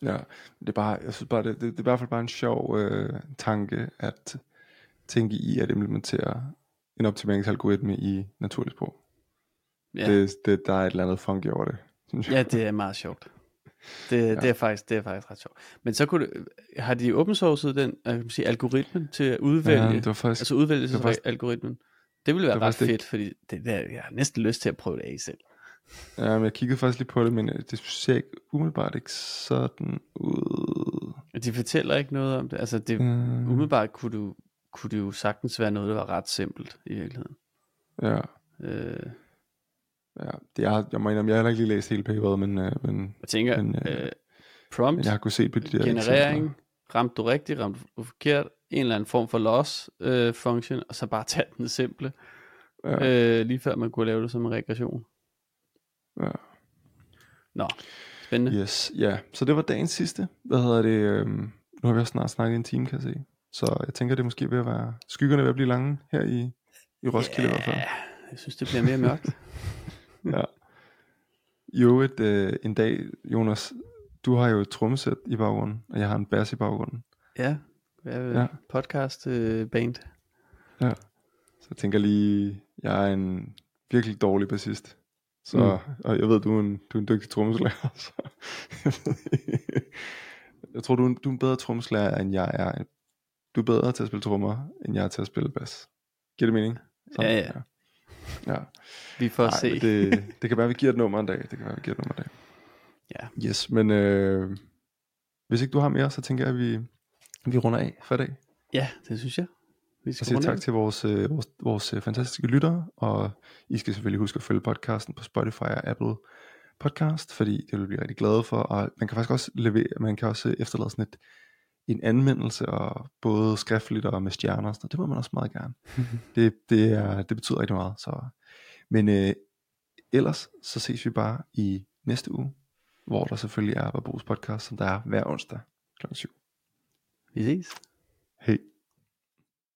Ja, det er bare, jeg synes bare, det, det, det er i hvert fald bare en sjov øh, tanke, at tænke i at implementere en optimeringsalgoritme i naturligt sprog. Ja. Det, det, der er et eller andet funky over det. Ja, det er meget sjovt. Det, ja. det, er faktisk, det er faktisk ret sjovt. Men så kunne det, har de open sourced den jeg kan sige, algoritmen til at udvælge, ja, det var faktisk, altså udvælgelsesalgoritmen? Det ville være det ret fedt, ikke. fordi det der, jeg har næsten lyst til at prøve det af selv. Ja, men jeg kiggede faktisk lige på det, men øh, det ser ikke umiddelbart ikke sådan ud. De fortæller ikke noget om det. Altså, det, mm. umiddelbart kunne, du, kunne det jo sagtens være noget, der var ret simpelt i virkeligheden. Ja. Øh. Ja, det er, jeg mener, jeg har heller ikke lige læst hele paperet, men, øh, men, jeg tænker, men, øh, øh, prompt, men jeg har kunnet se på de der generering, eksempler. ramte du rigtigt, ramte du forkert, en eller anden form for loss øh, function, og så bare tage den simple, ja. øh, lige før man kunne lave det som en regression. Ja. Nå, spændende. Yes, ja. Så det var dagens sidste. Hvad hedder det? Øhm, nu har vi også snart snakket en time, kan jeg se. Så jeg tænker, det måske ved at være... Skyggerne ved at blive lange her i, i Roskilde yeah, i hvert fald. jeg synes, det bliver mere mørkt. ja. Jo, et, øh, en dag, Jonas, du har jo et trommesæt i baggrunden, og jeg har en bass i baggrunden. Ja, ja. podcast øh, band. Ja, så jeg tænker lige, jeg er en virkelig dårlig bassist. Så, mm. og jeg ved, du er en, du er en dygtig trommeslager. Så jeg, tror, du er, en, du er en bedre trommeslager, end jeg er. Du er bedre til at spille trommer, end jeg er til at spille bas. Giver det mening? Sådan, ja, ja. ja. Vi får Ej, se. det, det kan være, vi giver et nummer en dag. Det kan være, vi giver et nummer en dag. Ja. Yes, men øh, hvis ikke du har mere, så tænker jeg, at vi, vi runder af for i dag. Ja, det synes jeg. Vi skal og sige tak til vores, øh, vores, vores øh, fantastiske lyttere, og I skal selvfølgelig huske at følge podcasten på Spotify og Apple Podcast, fordi det vil vi blive rigtig glade for, og man kan faktisk også levere, man kan også efterlade sådan et, en anmeldelse, og både skriftligt og med stjerner, så det må man også meget gerne. det, det, er, det betyder rigtig meget. Så. Men øh, ellers, så ses vi bare i næste uge, hvor der selvfølgelig er Babos podcast, som der er hver onsdag kl. 7. Vi ses. Hej.